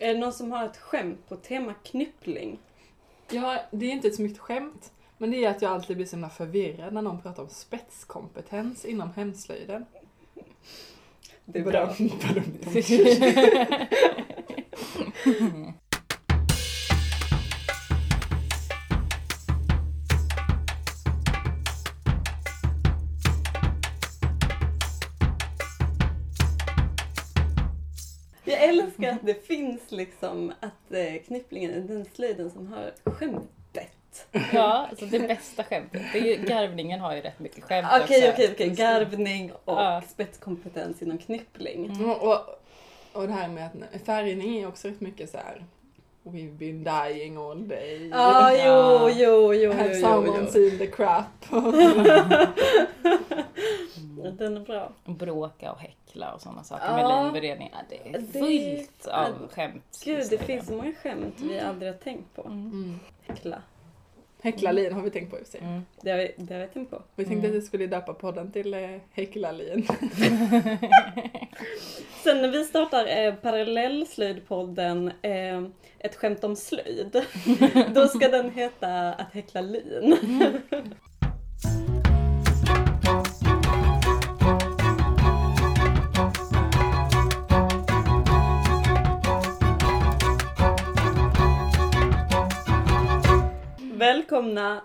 Är det någon som har ett skämt på tema knyppling? Ja, det är inte så mycket skämt. Men det är att jag alltid blir så himla förvirrad när någon pratar om spetskompetens inom hemslöjden. Det är bra. att det finns liksom att eh, knypplingen är den slöjden som har skämtet. Ja, alltså det bästa skämtet. Det är ju, garvningen har ju rätt mycket skämt Okej, också. okej, okej. Garvning och Ja. spetskompetens inom knyppling. Mm. Och, och, det här med att färgning är också rätt mycket så här. We've been dying all day. Ja, jo, Ja. jo, jo, Have jo, jo, someone jo. seen the crap? Den är bra. Och Bråka och häckla och sådana saker Ja. med linberedning. Ja, det är Det- fullt av ja, skämt. Gud, det finns så många skämt vi aldrig har tänkt på. Mm. Mm. Häckla. Häcklarlin har vi tänkt på i och för sig. Mm. Det har vi, det har vi tänkt på. Vi tänkte Mm. att vi skulle döpa podden till eh, Häcklarlin. Sen när vi startar eh, parallellslöjdpodden eh, Ett skämt om slöjd. Då ska den heta Att häckla lin. Välkomna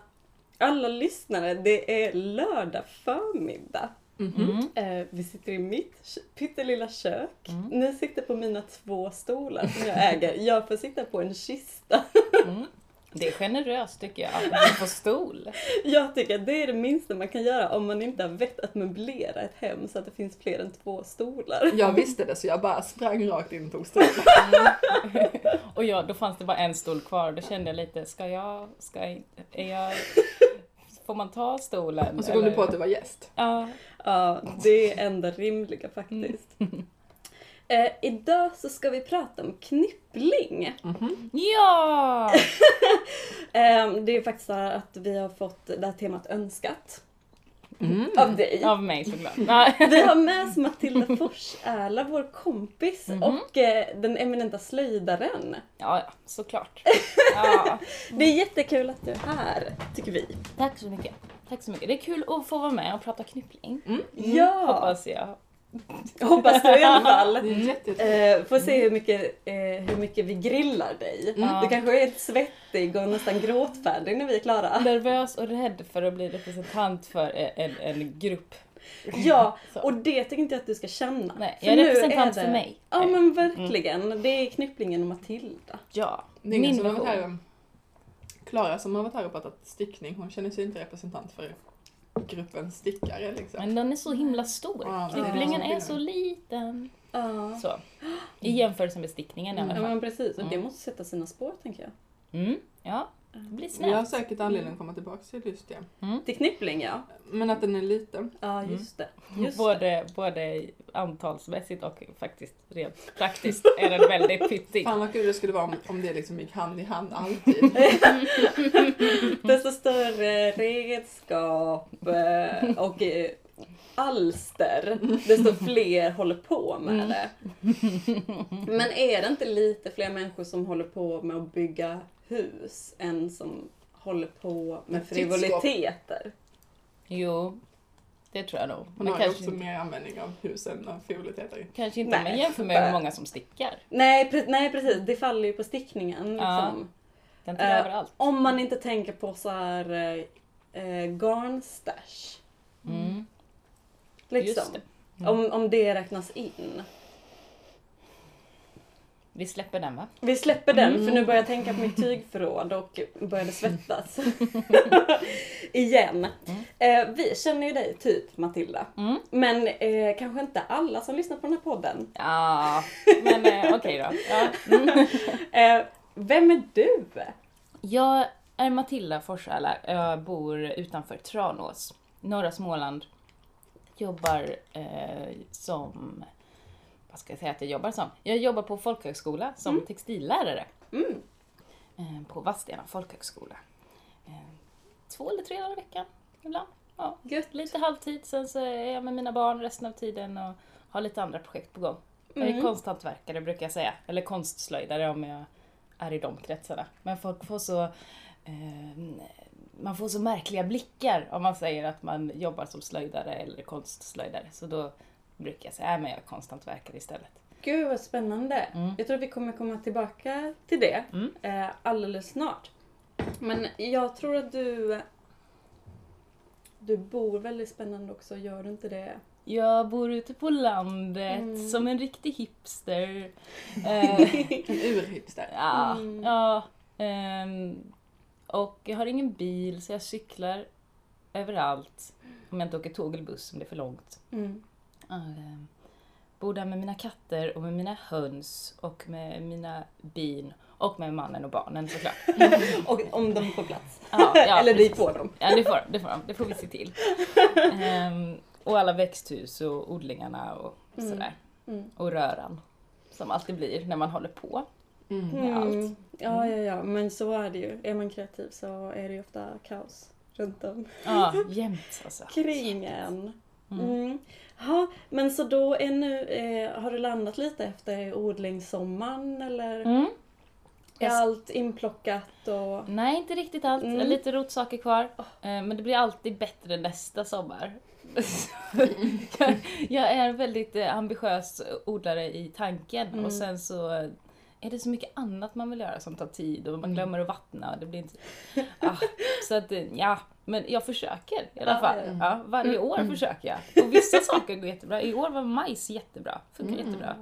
alla lyssnare. Det är lördag förmiddag. Mm. Eh, vi sitter i mitt pyttelilla kök. Mm. Ni sitter på mina två stolar som jag äger. Jag får sitta på en kista. Mm. Det är generöst tycker jag, att man får stol. Jag tycker att det är det minsta man kan göra om man inte har vett att möblera ett hem så att det finns fler än två stolar. Jag visste det så jag bara sprang rakt in och tog stolen. Och ja, då fanns det bara en stol kvar och då kände jag lite, ska jag, ska jag, är jag, får man ta stolen? Och så kom du på att du var gäst. Ja. Ja, det är enda rimliga faktiskt. Eh, idag så ska vi prata om knyppling. Mhm. Ja! Eh, det är faktiskt så att vi har fått det här temat önskat Mm. av dig. Av mig såklart. Vi har med oss Matilda Forsärla, vår kompis Mhm. och eh, den eminenta slöjdaren. Ja, ja, såklart. Ja. Det är jättekul att du är här, tycker vi. Tack så mycket. Tack så mycket. Det är kul att få vara med och prata knyppling. Ja, Hoppas jag. Hoppas du i alla fall. Är Eh, får se hur mycket, eh, hur mycket vi grillar dig. Ja. Du kanske är helt svettig och nästan gråtfärdig när vi är klara. Nervös och rädd för att bli representant för en, en grupp. Ja, och det tycker inte jag att du ska känna. Nej, För jag är representant det- för mig. Ja men verkligen. Det är Knypplingen och Matilda. Ja, det är min version. Klara som har varit här och pratat stickning, hon känner sig inte representant för gruppen stickare liksom. Men den är så himla stor. Ja, det är är så liten. Ja. Så. I jämförelse med stickningen i alla Ja fall. men precis, och det Mm. måste sätta sina spår tänker jag. Mm, ja, det blir Vi har snällt. säkert anledning att komma tillbaka till just det. Till Knyppling ja. Men att den är liten. Ja Mm. just det. Just. Både, både antalsmässigt och faktiskt rent praktiskt är den väldigt pyttig. Fan vad kul det skulle vara om, om det liksom gick hand i hand alltid. Desto större redskap eh, och eh, alster, desto fler håller på med Mm. det. Men är det inte lite fler människor som håller på med att bygga hus än som håller på med frivoliteter? Jo, det tror jag nog. Man Men har kanske, också inte- mer användning av husen och frivoliteter. kanske inte, Nej, men jämför med hur många som stickar. Nej, pre- nej precis, det faller ju på stickningen. Ja. Liksom. Den tar Eh, över allt. Om man inte tänker på så här eh, eh, garnstash. Mm, Liksom. just det. Mm. Om, om det räknas in. Vi släpper den va? Vi släpper den Mm. för nu börjar jag tänka på mitt tygförråd och började svettas. Igen. Eh, vi känner ju dig typ Matilda. Mm. Men eh, kanske inte alla som lyssnar på den här podden. Ja, men eh, okej då. Ja. Mm. Eh, vem är du? Jag är Matilda Forsala. Jag bor utanför Tranås, norra Småland. Jobbar eh, som... Vad ska jag säga att jag jobbar som? Jag jobbar på folkhögskola som textillärare. Mm. Eh, på Vadstena folkhögskola. Eh, två eller tre dagar i veckan ibland. Ja, Gött. lite halvtid, sen så är jag med mina barn resten av tiden och har lite andra projekt på gång. Jag är Mm. konsthantverkare brukar jag säga. Eller konstslöjdare om jag är i de kretsarna. Men folk får så... Eh, man får så märkliga blickar om man säger att man jobbar som slöjdare eller konstslöjdare. Så då brukar jag säga att jag är konsthantverkare istället. Gud vad spännande. Mm. Jag tror att vi kommer komma tillbaka till det Mm. eh, alldeles snart. Men jag tror att du du bor väldigt spännande också, gör du inte det? Jag bor ute på landet Mm. som en riktig hipster. Eh, En urhipster. Ja, Mm. ja. ehm, och jag har ingen bil så jag cyklar överallt. Om jag inte åker tåg eller buss om det är för långt. Mm. Ehm, bor där med mina katter och med mina höns och med mina bin och med mannen och barnen såklart. Och om de får plats. Ja, ja, Eller dit får de. Ja, det får, det får de. Det får vi se till. Ehm, och alla växthus och odlingarna och Mm. sådär. Mm. Och röran. Som alltid blir när man håller på. Mm. med allt. Ja, ja, ja, men så är det ju. Är man kreativ så är det ju ofta kaos runt om Ja, jämt alltså. kring en. Mm. Mm. Ja, men så då är nu, eh, har du landat lite efter odlingssommaren eller Mm. är Jag- allt inplockat och... Nej, inte riktigt allt. Mm. Lite rotsaker kvar. Eh, Men det blir alltid bättre nästa sommar. jag, jag är en väldigt eh, ambitiös odlare i tanken Mm. och sen så är det så mycket annat man vill göra som tar tid och man Mm. glömmer att vattna. och Det blir inte... ah, så att, eh, ja, men jag försöker i alla Ja, fall. ja, varje år Mm. försöker jag. Och vissa saker går jättebra. I år var majs jättebra. Funkar Mm. jättebra.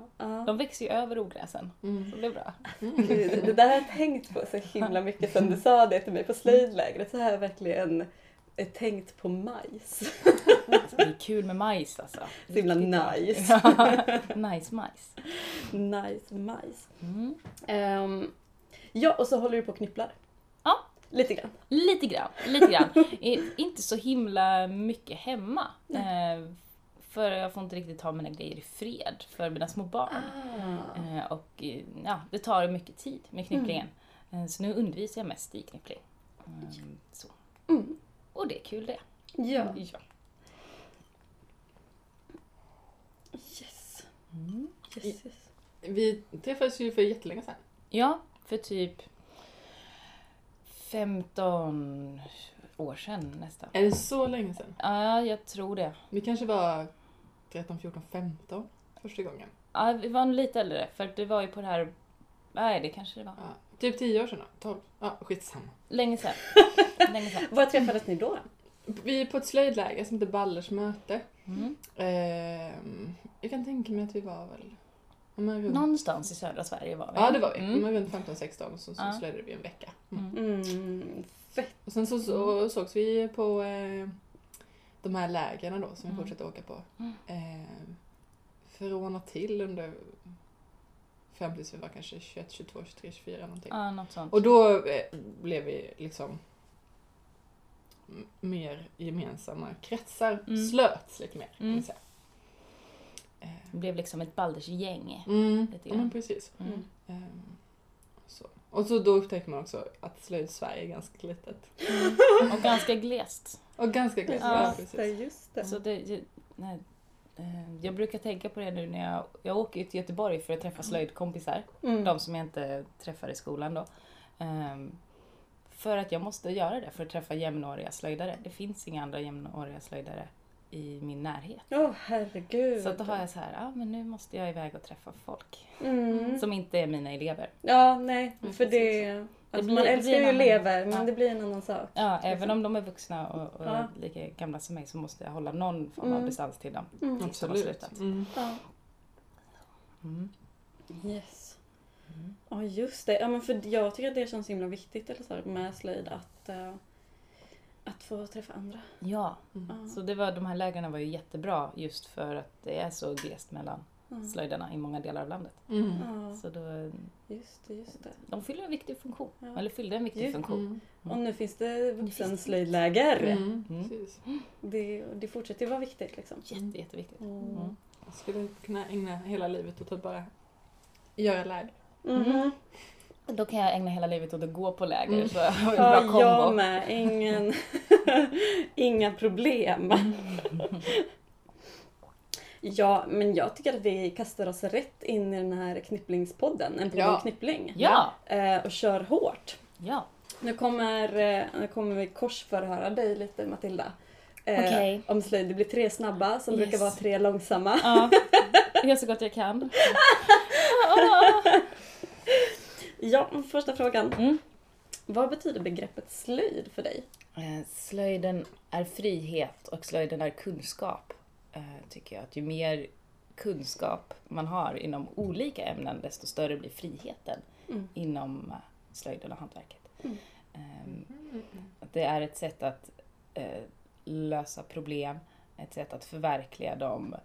De växer ju över ogräsen. Mm. Så det är bra. Gud, Det där har jag tänkt på så himla mycket sen du sa det till mig på slöjdlägret. Så jag verkligen eh, tänkt på majs. Det är kul med majs alltså. Så himla nice. Nice majs. Nice majs. Mm. Ehm, ja, och så håller du på och knypplar. Ja. Lite grann. Lite grann, lite grann. Inte så himla mycket hemma. Eh, för jag får inte riktigt ha mina grejer i fred för mina små barn. Ah. Eh, och eh, ja, det tar mycket tid med knypplingen. Eh, så nu undervisar jag mest i knyppling. Mm, så. Mm. Och det är kul det. Ja. Ja. Yes. Mm. yes, yes. Vi träffades ju för jättelänge sedan. ja, för typ 15 år sedan nästan. Är det så länge sedan? Ja, jag tror det. Vi kanske var 13, 14, 15 första gången. Ja, vi var lite äldre för det var ju på det här... Nej, det kanske det var. Ja, typ 10 år sedan då. 12. Ja, skitsamma. Länge sedan. Länge sedan. Var träffades ni då? Vi är på ett slöjdläger som heter Ballers möte. Mm. Ehm, jag kan tänka mig att vi var väl... runt- Någonstans i södra Sverige var vi. Ja, det var vi. Mm. Men runt 15-16 och så, så Ja. slöjdade vi en vecka. Mm. Mm. Mm, fett. Och sen så, så sågs vi på eh, de här lägren då som vi Mm. fortsatte åka på. Mm. Eh, från och till under fram tills vi var kanske 21, 22, 23, 24 någonting. Ja, något sånt. Och då eh, blev vi liksom mer gemensamma kretsar Mm. slöts lite mer. Kan Mm. man säga. Eh, Det blev liksom ett Baldersgäng. Mm, Lite ja, men precis. Mm. Ehm, så. Och så då upptäcker man också att slöjd-Sverige är ganska litet. Och ganska glest. Och ganska glest. Ja. Ja, Just det, precis. just det. Så det, nej, jag brukar tänka på det nu när jag, jag åker ju till Göteborg för att träffa slöjdkompisar. Mm. De som jag inte träffar i skolan då. Ehm, för att jag måste göra det för att träffa jämnåriga slöjdare. Det finns inga andra jämnåriga slöjdare i min närhet. Åh herregud. Så då har jag så här, ja men nu måste jag iväg och träffa folk. Mm. Som inte är mina elever. Ja, nej. Mm, För det... Alltså blir- man det älskar blir ju elever, men Ja. det blir en annan sak. Ja, även om de är vuxna och, och Ja. lika gamla som mig så måste jag hålla någon form av Mm. distans till dem. Mm. Absolut. Mm. Ja. Mm. Yes. Mm. Ja, just det. Ja, men för jag tycker att det känns himla viktigt eller så, här, med slöjd att, eh, att få träffa andra. Ja, Mm. Ja. så det var, de här lägren var ju jättebra just för att det är så glest mellan Ja. slöjderna i många delar av landet. Mm. Ja, Så då, just det, just det. de fyller en viktig funktion. Ja. Eller fyllde en viktig Just- funktion. Mm. Och nu finns det vuxenslöjdläger. Mm. Mm. Precis. Det, det fortsätter ju vara viktigt liksom. Jätte, jätteviktigt. Mm. Mm. Jag skulle kunna ägna hela livet åt att bara göra läger. Mhm. Då kan jag ägna hela livet åt att gå på läger. Mm. Så jag har en bra Ja, kombo. jag med. Ingen, inga problem. Ja, men jag tycker att vi kastar oss rätt in i den här knipplingspodden, en podd Ja. om knippling. Ja! Eh, och kör hårt. Ja. Nu kommer, eh, nu kommer vi korsförhöra dig lite Matilda. Eh, Okej. Om slöjd. Det blir tre snabba som Yes. brukar vara tre långsamma. ja. Jag gör så gott jag kan. Ja, första frågan. Mm. Vad betyder begreppet slöjd för dig? Eh, Slöjden är frihet och slöjden är kunskap. Eh, Tycker jag. Att ju mer kunskap man har inom olika ämnen desto större blir friheten Mm. inom eh, slöjden och hantverket. Mm. Ehm, att Det är ett sätt att eh, lösa problem, ett sätt att förverkliga de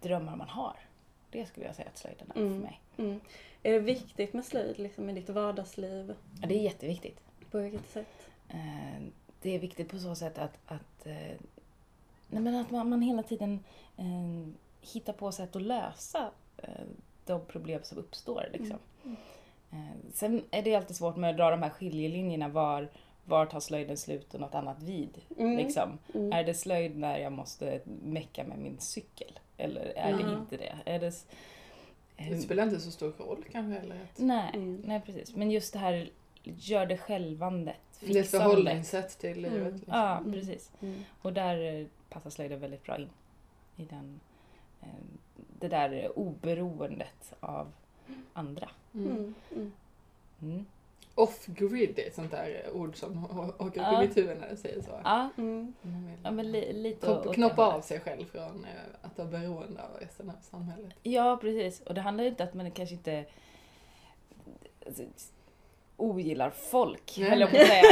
drömmar man har. Det skulle jag säga att slöjden är Mm. för mig. Mm. Är det viktigt med slöjd liksom, i ditt vardagsliv? Ja, det är jätteviktigt. På vilket sätt? Det är viktigt på så sätt att, att, nej men att man, man hela tiden eh, hittar på sätt att lösa eh, de problem som uppstår. Liksom. Mm. Eh, sen är det alltid svårt med att dra de här skiljelinjerna. Var, var tar slöjden slut och något annat vid? Mm. Liksom. Mm. Är det slöjd när jag måste mecka med min cykel? Eller är det inte det? Är det, s- Det eh, spelar inte så stor roll kanske heller. att- nej, Mm. nej, precis. Men just det här gör det självandet, Det är förhållningssätt till livet. Mm. liksom. Ja, Mm. precis. Mm. Och där eh, passar slöjden väldigt bra in. I den, eh, det där oberoendet av andra. Mm. Mm. Mm. Mm. Off-grid är ett sånt där ord som åker upp Ja. i mitt huvud när du säger så. Ja, Mm. Ja men li, lite Knopp, knoppa av sig själv från eh, att vara beroende av resten av samhället. Ja, precis. Och det handlar ju inte att man kanske inte alltså, ogillar folk, Nej, höll jag på att säga.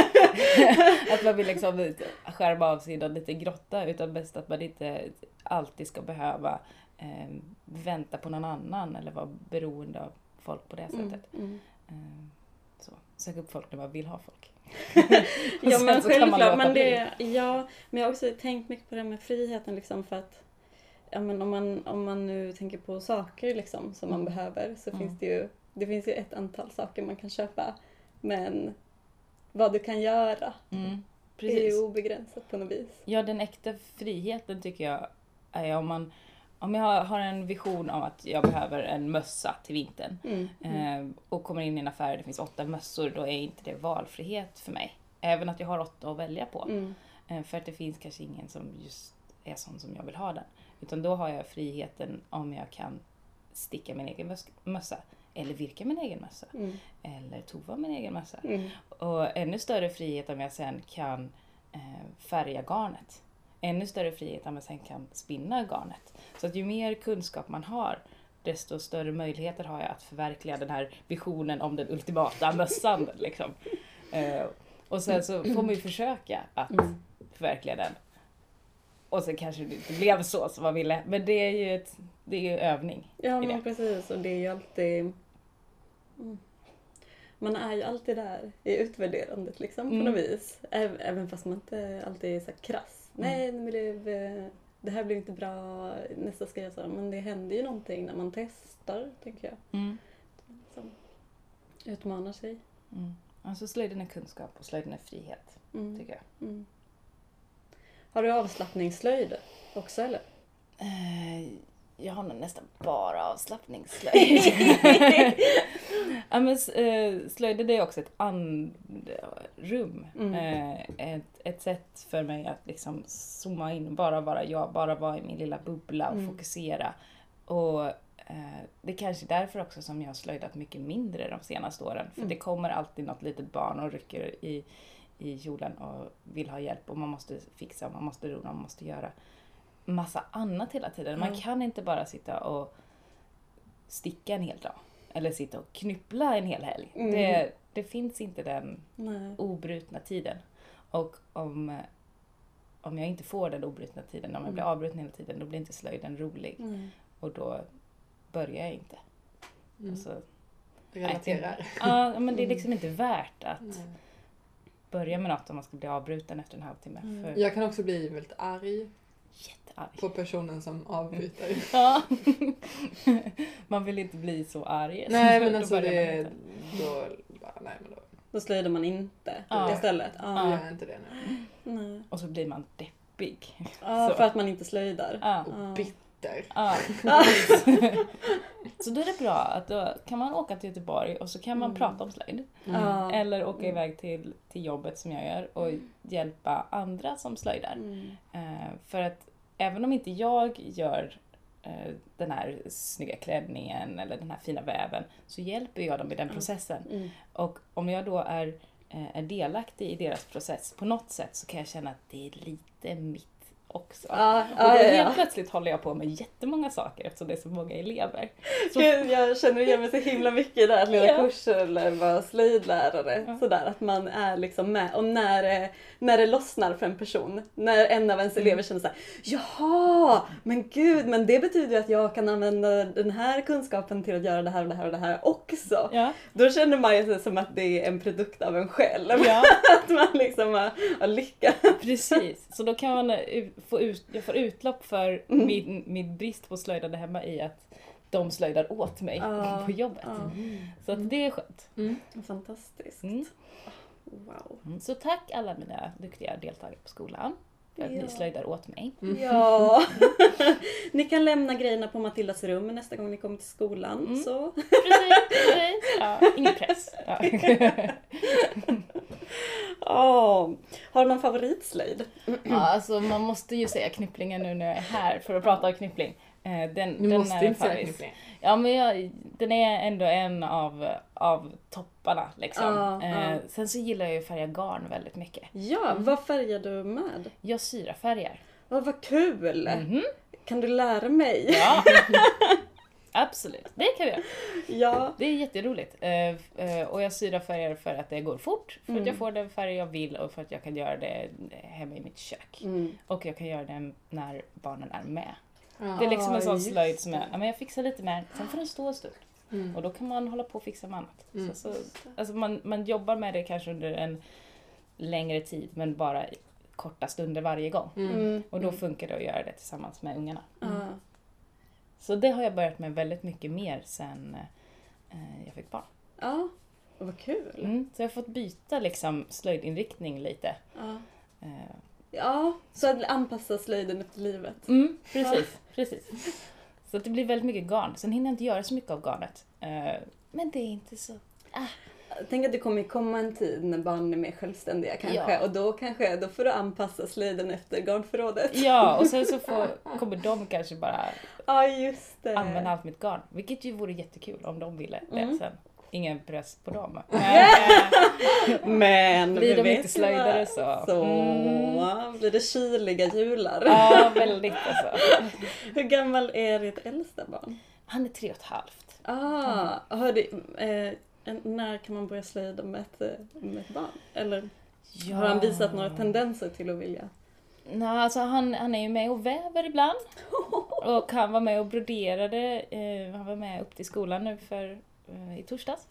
att man vill liksom skärma av sig i någon liten grotta, utan mest att man inte alltid ska behöva eh, vänta på någon annan eller vara beroende av folk på det Mm. sättet. Mm. Eh, så. Söka upp folk när man vill ha folk. Ja men självklart, men det, ja, men jag har också tänkt mycket på det med friheten liksom för att ja, men om, man, om man nu tänker på saker liksom som man Mm. behöver så Mm. finns det ju det finns ju ett antal saker man kan köpa men vad du kan göra Mm, är ju obegränsat på något vis. Ja, den äkta friheten tycker jag är om man om jag har- en vision om att jag behöver en mössa till vintern Mm. Mm. eh, och kommer in i en affär och det finns åtta mössor, då är inte det valfrihet för mig. Även att jag har åtta att välja på. Mm. Eh, för att det finns kanske ingen som just är sån som jag vill ha den. Utan då har jag friheten om jag kan sticka min egen mös- mössa. Eller virka min egen mössa. Mm. Eller tova min egen mössa. Mm. Och ännu större frihet om jag sen kan eh, färga garnet. Ännu större frihet om jag sen kan spinna garnet. Så att ju mer kunskap man har, desto större möjligheter har jag att förverkliga den här visionen om den ultimata mössan. liksom. eh, och sen så får man ju försöka att Mm. förverkliga den. Och sen kanske det inte blev så som man ville. Men det är ju, ett, det är ju övning. Ja men det. precis och det är ju alltid mm. Man är ju alltid där i utvärderandet liksom på Mm. något vis. Äv- Även fast man inte alltid är så krass. Mm. Nej, det, blev, eh, det här blev inte bra, nästa ska jag göra så. Men det händer ju någonting när man testar, tänker jag. Mm. Som utmanar sig. Mm. Alltså slöjden är kunskap och slöjden är frihet, Mm. tycker jag. Mm. Har du avslappningsslöjd också eller? Eh, jag har nog nästan bara avslappningsslöjd. ja, men, eh, slöjden är också ett andrum. Mm. Eh, ett, ett sätt för mig att liksom zooma in, bara vara jag, bara vara i min lilla bubbla och Mm. fokusera. Och eh, det är kanske därför också som jag har slöjdat mycket mindre de senaste åren. För Mm. det kommer alltid något litet barn och rycker i, i kjolen och vill ha hjälp och man måste fixa, man måste rona, man måste göra massa annat hela tiden. Man Ja. kan inte bara sitta och sticka en hel dag. Eller sitta och knyppla en hel helg. Mm. Det, det finns inte den Nej. obrutna tiden. Och om, om jag inte får den obrutna tiden, om jag Mm. blir avbruten hela tiden, då blir inte slöjden rolig. Nej. Och då börjar jag inte. Mm. Alltså, Relaterar. ja, men det är Mm. liksom inte värt att Nej. börja med något om man ska bli avbruten efter en halvtimme. Mm. För Jag kan också bli väldigt arg jättearg. på personen som avbryter. Ja. man vill inte bli så arg. Nej men Då alltså det... inte. Då, bara, nej men då, Då slöjdar man inte Ja. istället. Ja. gör jag inte det nu. Nej. Och så blir man deppig. Ja, Så. för att man inte slöjdar. Ja. Och Ja. Bitter. Ja. så då är det bra att då kan man åka till Göteborg och så kan man Mm. prata om slöjd. Ja. Eller åka iväg till, till jobbet som jag gör och hjälpa andra som slöjdar. Mm. Eh, för att även om inte jag gör eh, den här snygga klänningen eller den här fina väven så hjälper jag dem i den processen. Mm. Och om jag då är, eh, är delaktig i deras process på något sätt så kan jag känna att det är lite mitt också. Ja, och då helt ja. plötsligt håller jag på med jättemånga saker eftersom det är så många elever. Så, Jag känner igen mig så himla mycket i det att leda Ja. kurser eller vara slöjdlärare. Ja. Sådär att man är liksom med. Och när, det- när det lossnar för en person, när en av ens elever känner såhär Jaha, men gud, men det betyder ju att jag kan använda den här kunskapen till att göra det här och det här och det här också. ja, Då känner man ju sig som att det är en produkt av en själv. ja, Att man liksom har, har lyckats. precis. Så då kan man eh, ut- jag får utlopp för Mm. min, min brist på slöjdande hemma i att de slöjdar åt mig Ja, på jobbet. Ja, Så att det är skönt. Mm. fantastiskt. Mm. Wow. Mm, Så tack alla mina duktiga deltagare på skolan Ja. ni slöjdar åt mig. Ja. ni kan lämna grejerna på Matildas rum nästa gång ni kommer till skolan. Mm. Så. Precis, precis. Ja, ingen press. Ja. Ja. Har du någon favoritslöjd? Ja, alltså man måste ju säga knypplingen nu när jag är här för att prata om knyppling. Eh, Den, Du den måste är inte säga knyppling. Ja men jag, den är ändå en av, av topparna liksom. Ja, eh, ja. Sen så gillar jag ju att färga garn väldigt mycket. Ja, vad färgar du med? Jag syrafärgar. Ja, vad kul! Mhm. Kan du lära mig? Ja. Absolut, det kan vi göra. Ja. Det är jätteroligt. Eh, eh, och jag syrafärgar för att det går fort, för att Mm. jag får den färg jag vill och för att jag kan göra det hemma i mitt kök. Mm. Och jag kan göra det när barnen är med. Ja. Det är liksom en sån slöjd som jag, det. ja, men jag fixar lite mer, sen får den stå en stund. Mm. Och då kan man hålla på och fixa med annat. Mm. Så, så, alltså man, man jobbar med det kanske under en längre tid men bara korta stunder varje gång. Mm. Mm. Och då funkar det att göra det tillsammans med ungarna. Ja. Så det har jag börjat med väldigt mycket mer sen eh, jag fick barn. ja. Vad kul! Mm, så jag har fått byta liksom slöjdinriktning lite. Ja. Eh, ja, så att anpassa slöjden efter livet. mm, precis, precis. Så att det blir väldigt mycket garn. Sen hinner jag inte göra så mycket av garnet. Eh, men det är inte så... Tänk att det kommer komma en tid när barnen är mer självständiga kanske Ja. och då kanske då får du anpassa slöjden efter garnförrådet. Ja, och sen så får, kommer de kanske bara Ja, använda allt mitt garn. Vilket ju vore jättekul om de ville det Mm. sen. Ingen press på dem. Men Blir de inte slöjdare så. Så Mm. blir det kyliga jular. Ja, väldigt alltså. Hur gammal är ditt äldsta barn? Han är tre och ett halvt. Ah, hör du, eh, när kan man börja slöjda med ett, eh, med ett barn? Eller Ja. har han visat några tendenser till att vilja? Nej, alltså han, han är ju med och väver ibland. Och han var med och broderade. Eh, han var med upp till skolan nu för, eh, i torsdags.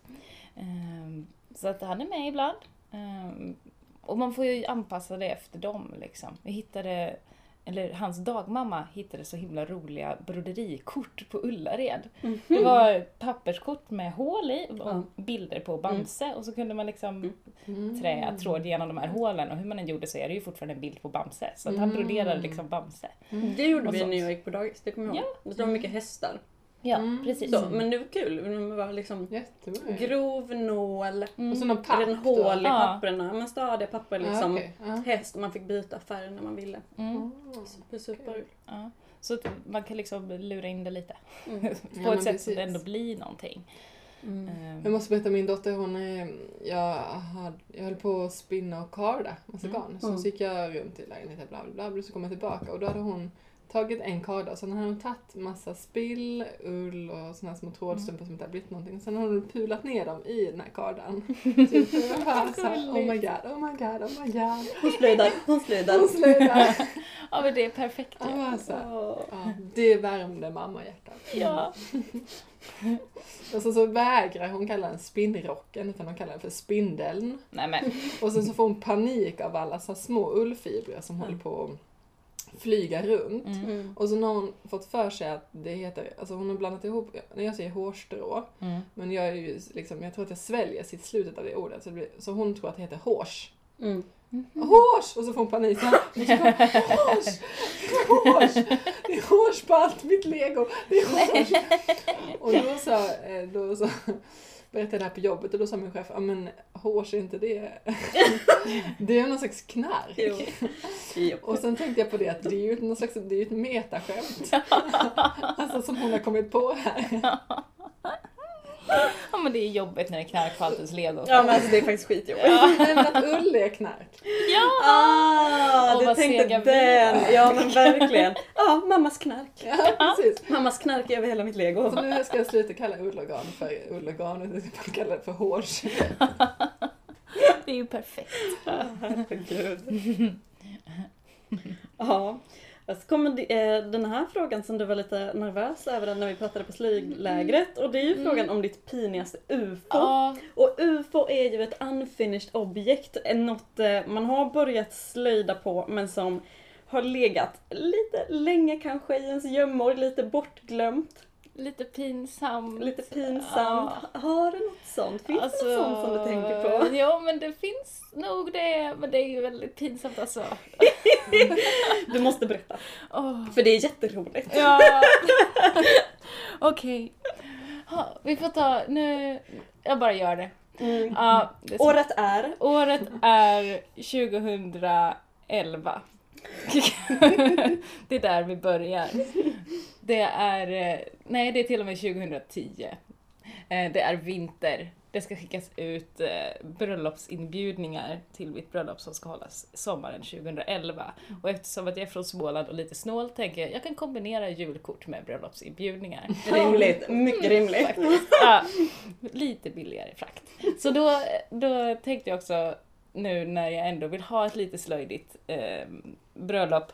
Eh, så att han är med ibland. Eh, och man får ju anpassa det efter dem liksom. Vi hittade, eller hans dagmamma hittade så himla roliga broderikort på Ullared. Det var ett papperskort med hål i och Ja. bilder på Bamse och så kunde man liksom Mm. trä tråd genom de här hålen och hur man än gjorde så är det ju fortfarande en bild på Bamse. Så att han Mm. broderade liksom Bamse. Det gjorde vi när jag gick på dagis, det kommer jag ihåg. Det var mycket hästar. Ja, Mm. precis. Så, men det var kul, det var liksom Jättebra. grov nål, Mm. Och så någon papp hål i Ja. papperna, men stadiga papper Ja, liksom. okej. Ja. Häst och man fick byta färg när man ville. Mm. Super, super. Ja. Så att man kan liksom lura in det lite. Mm. På Ja, ett sätt så precis. att det ändå blir någonting. Mm. Ehm, Jag måste berätta, min dotter hon är, jag, hade, jag höll på att spinna och karda massa Mm. garn. Så, Mm. så gick jag runt i lägenheten bla bla bla, så kom jag tillbaka och då hade hon tagit en karda och sen hade hon tagit massa spill, ull och såna här små trådstrumpor som inte hade blivit någonting. Sen har hon pulat ner dem i den här kardan. typ, bara så här, oh my god, oh my god, oh my god. Hon slöjdar, hon slöjdar. Hon slöjdar. Ja men det är perfekt Jag ju. bara så här, Åh. ja, det värmde mammahjärtat. Ja. Och så, så vägrar hon kalla den spinnrocken utan hon kallar den för spindeln. Nej men. Och sen så får hon panik av alla så små ullfibrer som håller på att flyga runt. Mm. Mm. Och så har hon fått för sig att det heter, alltså hon har blandat ihop, när jag säger hårstrå, Mm. men jag är ju liksom, jag tror att jag sväljer sitt slutet av det ordet, så, det blir, så hon tror att det heter hårs. Mm. Hårs! Och så får hon panik. Så så Hårs! Hårs! Det är hårs på allt mitt lego. Det är hårs! Och då sa, eh, då sa berättade det här på jobbet och då sa min chef, ja men hårs är inte det, det är någon slags knark. Och sen tänkte jag på det att det är ju ett, någon slags, det är ju ett metaskämt. alltså som hon har kommit på här. Ja men det är jobbigt när det är knark på allt ens lego. Ja men alltså det är faktiskt skitjobbigt. Men att ull är knark. Ja! Ah, du tänkte den! Ja men verkligen. Ja, mammas knark. Ja, precis. Mammas knark över hela mitt lego. Så nu ska jag sluta kalla ullorgan för ullorgan och ska kalla det för hårs. Det är ju perfekt. Herregud. Ja. Så kommer eh, den här frågan som du var lite nervös över när vi pratade på slöjdlägret och det är ju Mm. frågan om ditt pinigaste UFO. Ja, Och UFO är ju ett unfinished objekt, eh, något eh, man har börjat slöjda på men som har legat lite länge kanske i ens gömmor, lite bortglömt, lite pinsamt. lite pinsamt. Ja. Har du något sånt? Finns det något sånt som du tänker på? Ja men det finns nog det, men det är ju väldigt pinsamt alltså. Du måste berätta. Åh. För det är jätteroligt. Ja. Okej. Ja, Vi får ta, nu, jag bara gör det. Mm. Ja, det är Året är? Året är 2011. det är där vi börjar. Det är, eh, nej det är till och med 2010. Eh, Det är vinter. Det ska skickas ut eh, bröllopsinbjudningar till mitt bröllop som ska hållas sommaren 2011. Och eftersom att jag är från Småland och lite snål tänker jag jag kan kombinera julkort med bröllopsinbjudningar. Rimligt, mycket rimligt. Faktiskt. Ja, lite billigare frakt. Så då, då tänkte jag också nu när jag ändå vill ha ett lite slöjdigt eh, bröllop.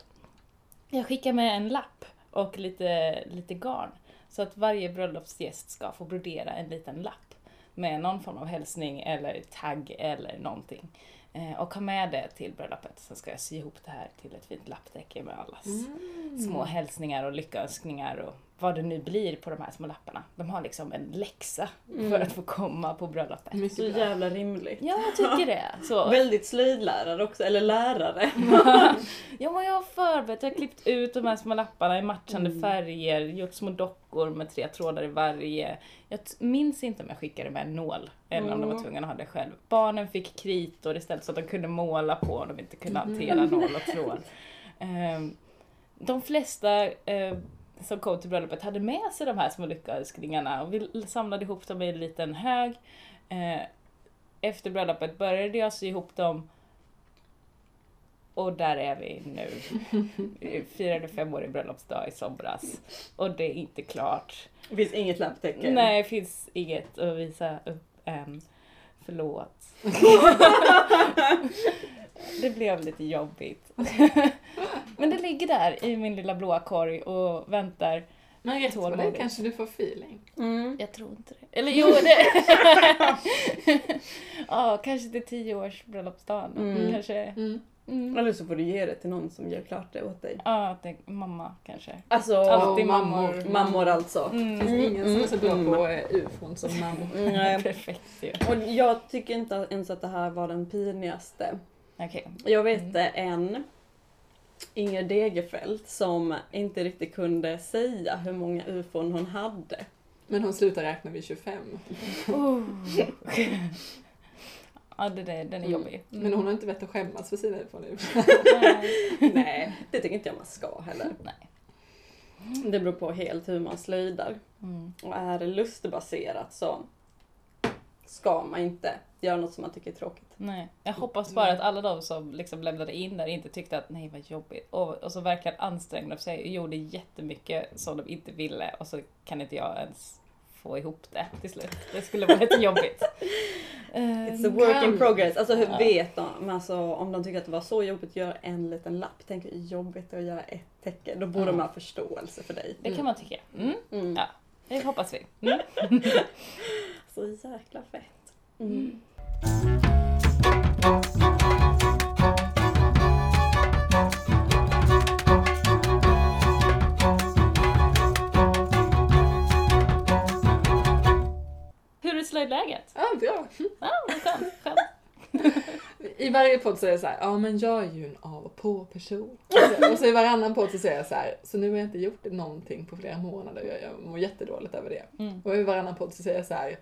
Jag skickar med en lapp och lite, lite garn. Så att varje bröllopsgäst ska få brodera en liten lapp med någon form av hälsning eller tagg eller någonting. Eh, och ha med det till bröllopet. Så ska jag sy ihop det här till ett fint lapptäcke med allas Mm. små hälsningar och lyckönskningar och vad det nu blir på de här små lapparna. De har liksom en läxa Mm. för att få komma på bröllopet. Mycket Så bra. jävla rimligt. Ja, jag tycker det. Så. Väldigt slöjdlärare också, eller lärare. Ja, men jag har förberett, jag har klippt ut de här små lapparna i matchande Mm. färger, gjort små dockor med tre trådar i varje. Jag minns inte om jag skickade med en nål eller om de var Mm. tvungna att ha det själv. Barnen fick kritor istället så att de kunde måla på om de inte kunde Mm. hantera nål och tråd. Ehm, de flesta eh, som kom till bröllopet hade med sig de här små lyckönskningarna och vi samlade ihop dem i en liten hög. Eh, efter bröllopet började jag sy ihop dem och där är vi nu. Vi firade femårig bröllopsdag i somras och det är inte klart. Det finns inget lapptäcke. Nej, det finns inget att visa upp än. Förlåt. det blev lite jobbigt. Men det ligger där i min lilla blåa korg och väntar. Men rätt vad det kanske du får feeling. Mm. Jag tror inte det. Eller jo, det... ja, kanske till tio års bröllopsdagen. Mm. Kanske. Mm. Mm. Eller så får du ge det till någon som gör klart det åt dig. Ja, det, mamma kanske. Alltså, Alltid mammor. mammor. mammor alltså. Mm. Det finns ingen som är så bra Mm. på ufon som mammor. Perfekt ju. Och jag tycker inte ens att det här var den pinigaste. Okej. Jag vet Mm. en Inger Degerfeldt som inte riktigt kunde säga hur många ufon hon hade. Men hon slutar räkna vid 25. Oh. ja, det, det, den är Mm. jobbig. Men hon har inte vett att skämmas för sina ufon nu. Nej. Nej, det tycker inte jag man ska heller. Nej. Det beror på helt hur man slöjdar. Mm. Och är det lustbaserat så ska man inte göra något som man tycker är tråkigt. Nej. Jag hoppas bara att alla de som liksom lämnade in där inte tyckte att nej vad jobbigt. Och, och så verkligen ansträngde sig och gjorde jättemycket som de inte ville och så kan inte jag ens få ihop det till slut. Det skulle vara lite jobbigt. It's a work in progress. Alltså hur Ja. vet de? Alltså, om de tycker att det var så jobbigt att göra en liten lapp. Tänk hur jobbigt att göra ett täcke. Då borde Mm. man ha förståelse för dig. det kan man tycka. Mm. Mm. Ja. Det hoppas vi. Mm. Så jäkla fett. Mm. Hur är slöjdläget? Ja, bra. Ja, vad skönt. skönt. I varje podd så är det så här, ja men jag är ju en av och på person. Och så, och i varannan podd så säger jag så här, så nu har jag inte gjort någonting på flera månader. Jag, jag mår jättedåligt över det. Mm. Och i varannan podd så säger jag så här,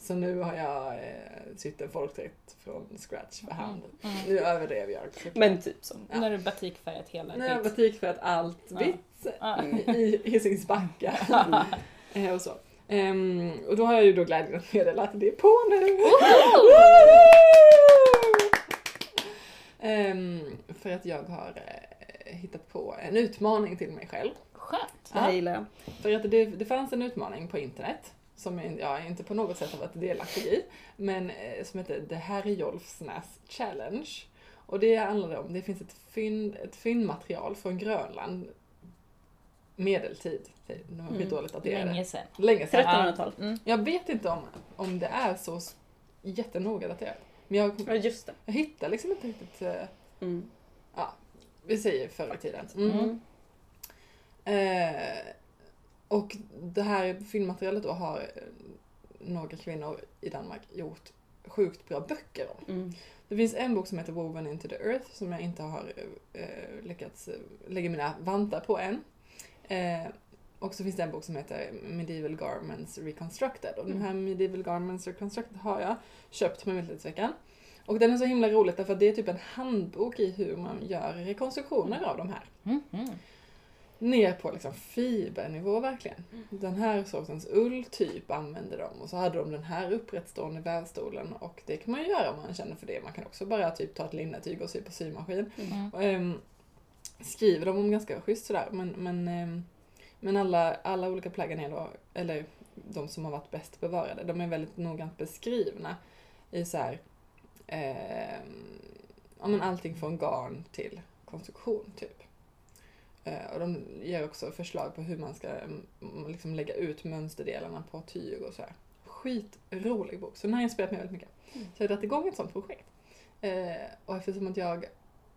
så nu har jag eh, sytt en folkdräkt från scratch för hand. Mm. Nu överdrev jag. Men typ så. Ja. När du batikfärgat hela Nu har jag batikfärgat allt vitt Ja. i Hisings Backa. Eh, och så. Ehm, och då har jag ju då glädjen att meddela att det är på nu! Ehm, för att jag har eh, hittat på en utmaning till mig själv. Skönt. Det här gillar jag. För att det, det fanns en utmaning på internet som jag, inte på något sätt har varit delaktig i, men eh, som heter The Herjolfsnäs Challenge. Och det handlade om, det finns ett, fynd, ett fyndmaterial från Grönland medeltid. De var Mm. skitdåligt daterade. Länge sedan. Länge sedan. 1300-tal. Mm. Jag vet inte om, om det är så jättenoga daterat. Men jag, Ja, just det. jag hittar liksom inte riktigt, eh, Mm. vi säger förr i tiden. Mm. Mm. Eh, och det här filmmaterialet då har eh, några kvinnor i Danmark gjort sjukt bra böcker om. Mm. Det finns en bok som heter Woven into the Earth som jag inte har eh, lyckats eh, lägga mina vantar på än. Eh, och så finns det en bok som heter Medieval Garments Reconstructed. Och den här Medieval Garments Reconstructed har jag köpt på Medeltidsveckan. Och den är så himla rolig därför att det är typ en handbok i hur man gör rekonstruktioner av de här. Mm. Mm. Ner på liksom fibernivå verkligen. Den här sortens ull typ använde de och så hade de den här upprättstående vävstolen och det kan man ju göra om man känner för det. Man kan också bara typ ta ett linnetyg och sy på symaskin. Mm. Och, ehm, skriver de om ganska schysst sådär men, men, ehm, men alla, alla olika plaggen är då, eller de som har varit bäst bevarade, de är väldigt noggrant beskrivna i så här, ehm, ja men allting från garn till konstruktion typ. Eh, och de ger också förslag på hur man ska mm, liksom lägga ut mönsterdelarna på tyg och så här. Skitrolig bok, så den har inspirerat mig väldigt mycket. Mm. Så jag har dragit igång ett sånt projekt. Eh, och eftersom att jag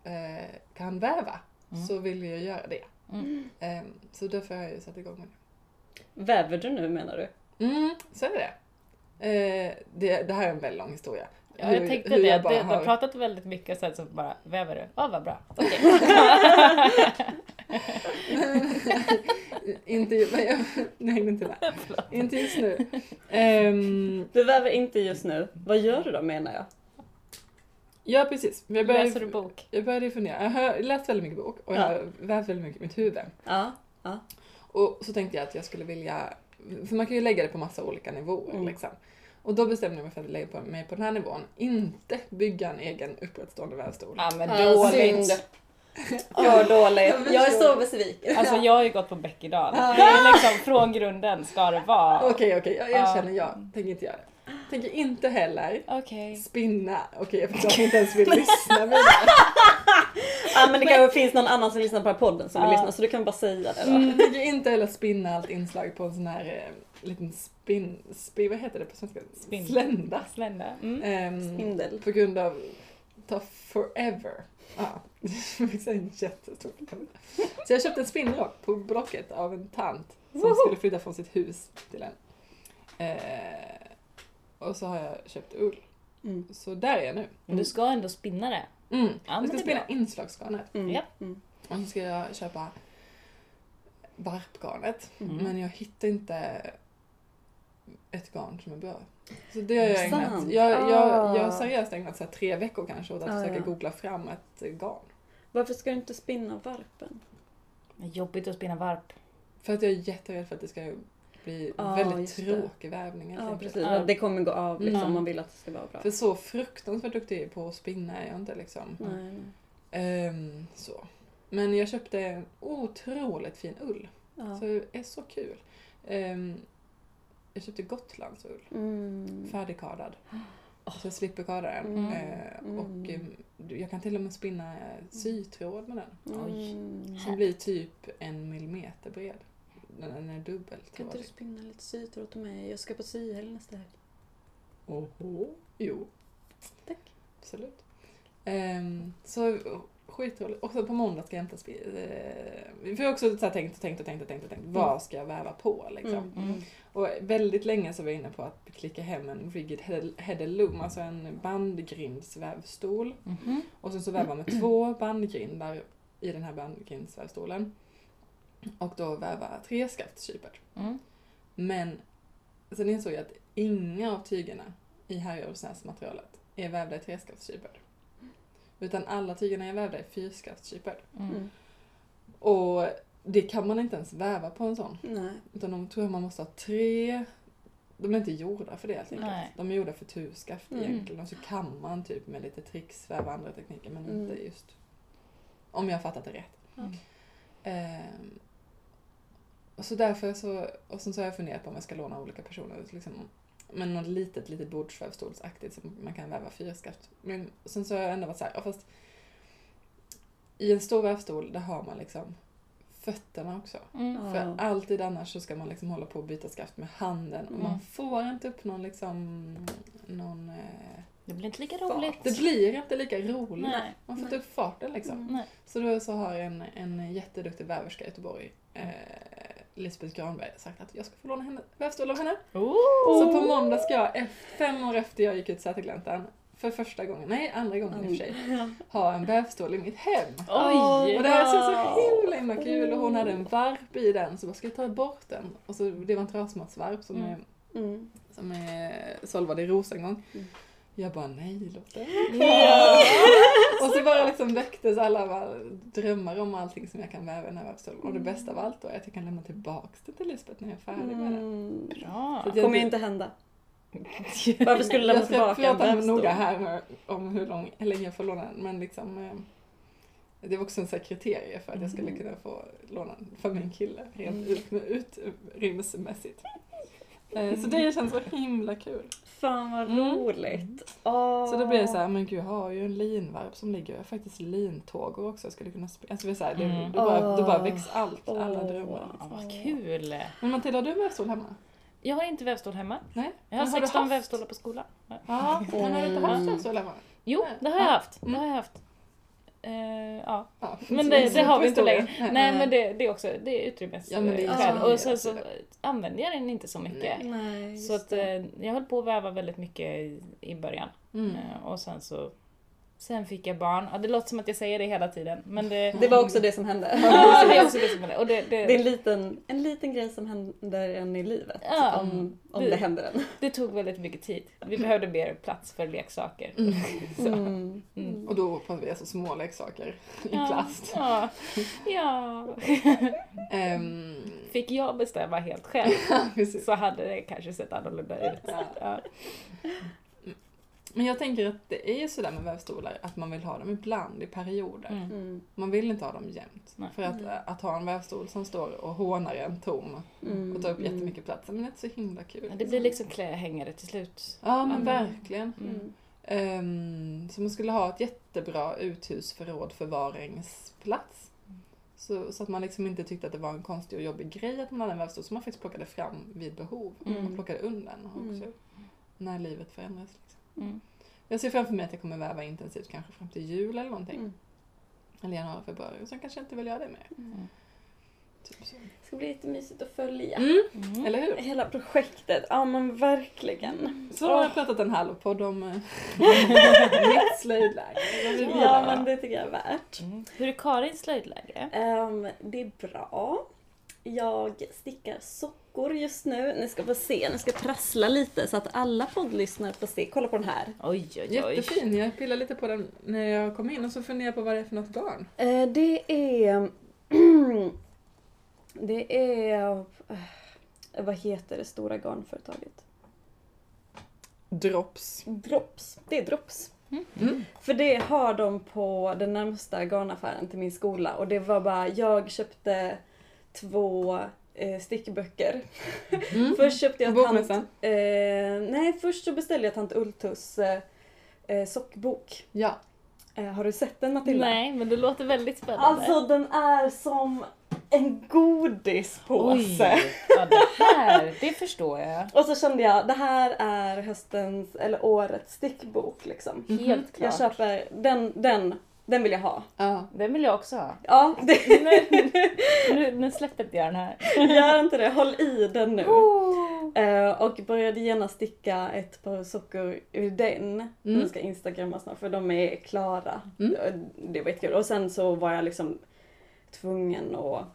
eh, kan väva Mm. så vill jag göra det. Mm. Eh, så därför har jag ju satt igång med det. Väver du nu menar du? Mm, så är det eh, det. Det här är en väldigt lång historia. Ja, Hur- jag tänkte hur det. jag Du har pratat väldigt mycket och sen så bara väver du. Ja, vad bra. Okej. inte, jag, nej, inte. Inte just nu. Ehm, Du väver inte just nu. Vad gör du då menar jag? ja, precis. Jag började, Läser du bok? jag började fundera. Jag har läst väldigt mycket bok och jag Ja. har vävt väldigt mycket i mitt huvud. Ja. Och så tänkte jag att jag skulle vilja, för man kan ju lägga det på massa olika nivåer Mm. liksom. Och då bestämde jag mig för att lägga på mig på den här nivån, inte bygga en egen upprättstående vävstol. Ja, men dåligt. synd. Gör dåligt. Jag är så besviken. Alltså jag har ju gått på Bäckedal. Ja. Det är liksom från grunden ska det vara. Okej, okej, jag Ja. erkänner, jag tänker inte göra det. Tänker inte heller Okej. spinna. Okej, jag förstår inte ens vill lyssna vidare. Ja men det kanske finns någon annan som lyssnar på den här podden som vill Ja. lyssna så du kan bara säga det då. Jag tänker inte heller spinna allt inslag på en sån här eh, liten spin, spin, vad heter det på svenska? Spin. Slända. Slända. Mm. Ehm, Spindel. På grund av, ta forever. Ja, det är en jättestor Så jag köpte en spinnrock på Blocket av en tant som Woho! skulle flytta från sitt hus till en. Eh, och så har jag köpt ull. Mm. Så där är jag nu. Men du ska ändå spinna det. Mm. Ja, jag ska spinna bra. inslagsgarnet. Mm. Ja. Mm. Och så ska jag köpa varpgarnet. Mm. Men jag hittar inte ett garn som är bra. Så det har jag ägnat. Sant. Jag, jag, jag har Ah. seriöst ägnat så här tre veckor kanske åt att Ah, försöka ja. googla fram ett eh, garn. Varför ska du inte spinna varpen? Det är Jobbigt att spinna varp. För att jag är jätterädd för att det ska bli Ah, väldigt just det. tråkig vävning. Ja enkelt. precis, Ja. det kommer gå av liksom Mm. om man vill att det ska vara bra. För så fruktansvärt duktig på att spinna är jag inte liksom. Nej. Ehm, så. Men jag köpte en otroligt fin ull. Så det är så kul. Ehm, jag köpte Gotlandsull. Mm. Färdigkardad. Så jag slipper karda den. Mm. Eh, Mm. och ehm, jag kan till och med spinna eh, sytråd med den. Oj. Mm. Som blir typ en millimeter bred. Den den är dubbelt Kan inte du spinna lite sytråd till mig? Jag ska på syhelg nästa helg. Oho. Jo, Tack. absolut. Ehm, så skitroligt. Och sen på måndag ska jag hämta. Eh, för jag har också så här tänkt och tänkt och tänkt och tänkt och tänkt. Vad ska jag väva på liksom? Mm. Mm. Och väldigt länge så var jag inne på att klicka hem en Rigid Headed Loom, alltså en bandgrindsvävstol. Mhm. Och sen så vävar med två bandgrindar i den här bandgrindsvävstolen. Och då väva treskaftskypar. Mm. Men sen insåg jag att inga av tygerna i Herjolfsnäs-materialet är vävda i treskaftskypar. Utan alla tygerna är vävda i fyrskaftskypar. Mm. Mm. Och det kan man inte ens väva på en sån. Nej. Utan de tror jag man måste ha tre... De är inte gjorda för det helt enkelt. Nej. De är gjorda för turskaft Mm. egentligen. Och så kan man typ med lite tricks väva andra tekniker men Mm. inte just... Om jag har fattat det rätt. Mm. Ehm, och så därför så... Och sen så har jag funderat på om jag ska låna olika personer. Liksom, men något litet, litet bordsvävstolsaktigt som man kan väva fyrskaft. Men sen så har jag ändå varit så här, ja, fast i en stor vävstol där har man liksom fötterna också. Mm. För alltid annars så ska man liksom hålla på och byta skaft med handen och Mm. man får inte upp någon liksom någon... Eh, Det blir inte lika fart. roligt. Det blir inte lika roligt. Nej. Man får inte upp farten liksom. Mm. Så då så har en, en jätteduktig väverska i Göteborg, eh, Lisbeth Granberg, sagt att jag ska få låna henne, vävstol av henne. Oh. Så på måndag ska jag, fem år efter jag gick ut Sätergläntan, för första gången, nej andra gången i och för sig, ha en vävstol i mitt hem. Oj! Och det här känns så himla himla kul och hon hade en varp i den så bara, ska jag ta bort den? Och så, det var en trasmattsvarp som Mm. är, Mm. som är sålvad i rosengång. Mm. Jag bara, nej låt den Ja. Och så bara liksom väcktes alla bara drömmar om allting som jag kan väva i den här vävstolen. Och det bästa av allt då är att jag kan lämna tillbaks det till Lisbeth när jag är färdig med det. Mm. Bra. Det kommer ju inte hända. Varför skulle du lämna Jag ska tillbaka en prata med vävstol? noga här om hur, lång, länge jag får låna den. Men liksom, eh, det var också en sån kriterie för att jag skulle Mm. kunna få låna den för min kille rent Mm. ut. Eh, Så det känns så himla kul. Fan vad Mm. roligt. Åh. Så då blir det så här, men gud jag har ju en linvarp som ligger, jag har faktiskt lintågor också jag skulle kunna spela. Alltså det är så här, det, Mm. då, bara, då bara Åh. väcks allt, alla Åh. drömmar. Ja, vad kul. Men Matilda, har du vävstol hemma? Jag har inte vävstol hemma. Nej? Jag har Men har du 16 haft? vävstolar på skolan. Ja. Men har du inte haft Mm. vävstol hemma? Jo, det har jag Ja. haft. Det Mm. har jag haft. Eh, ja. Ja. Men Så det, det har vi inte längre. Nej men det, det är också det är utrymmesskäl. Ja, så och sen så tiden. använder jag den inte så mycket. Nej. Nej, Så att eh, jag höll på att väva väldigt mycket i, i början. Mm. Eh, och sen så Sen fick jag barn. Ja, det låter som att jag säger det hela tiden. Men det, Det var också det som hände. ja, det är också det som är det. Och det, det, Det är en liten, en liten grej som händer en i livet. Ja. om om Det- det händer en. det tog väldigt mycket tid. Vi behövde mer plats för leksaker. Mm. Så. Mm. Mm. Och då pratar vi alltså små leksaker i Ja, plast. Ja. ja. Ehm, Fick jag bestämma helt själv så hade det kanske sett annorlunda ut. Ja. Ja. Men jag tänker att det är ju sådär med vävstolar att man vill ha dem ibland i perioder. Mm. Mm. Man vill inte ha dem jämt. Nej. För att, Mm. att ha en vävstol som står och hånar en tom Mm. och tar upp Mm. jättemycket plats, men det är inte så himla kul. Det blir liksom klädhängare till slut. Ja men Mm. verkligen. Mm. Ehm, så man skulle ha ett jättebra uthusförråd förvaringsplats. Så, så att man liksom inte tyckte att det var en konstig och jobbig grej att man hade en vävstol som man faktiskt plockade fram vid behov. Mm. Man plockade undan också Mm. när livet förändras. Liksom. Mm. Jag ser framför mig att jag kommer väva intensivt kanske fram till jul eller någonting. Mm. Eller januari, februari. Och sen kanske jag inte vill göra det mer. Mm. Typ så. Det ska bli lite mysigt att följa. Mm. Mm. Eller hur? Hela projektet, ja men verkligen. Så har jag pratat en halv podd om eh, mitt slöjdläger. Ja men det tycker jag är värt. Mm. Hur är Karins slöjdläge? Ehm, det är bra. Jag stickar sockor just nu. Ni ska få se, ni ska prassla lite så att alla poddlyssnare får se. Kolla på den här. Oj, oj, oj. Jättefin. Jag pillade lite på den när jag kom in och så funderade jag på vad det är för något garn. Eh, det är... det är... eh, vad heter det stora garnföretaget? Drops. Drops. Det är Drops. Mm. För det har de på den närmsta garnaffären till min skola och det var bara, jag köpte två eh, stickböcker. Mm. Först köpte jag tant, eh, Nej, först så beställde jag tant Ultus eh, eh, sockbok. Ja. Eh, har du sett den Matilda? Nej, men det låter väldigt spännande. Alltså den är som en godispåse. Ja, det här, det förstår jag. Och så kände jag, det här är höstens, eller årets stickbok liksom. Helt klart. Jag köper den, den Den vill jag ha. Ja. Den vill jag också ha. Ja, det, Nu, nu, nu släpper inte jag den här. gör inte det. Håll i den nu. Oh. Eh, och började genast sticka ett par sockor ur den. Mm. Nu ska instagramma snart för de är klara. Mm. Eh, Det var jättekul. Och sen så var jag liksom tvungen att,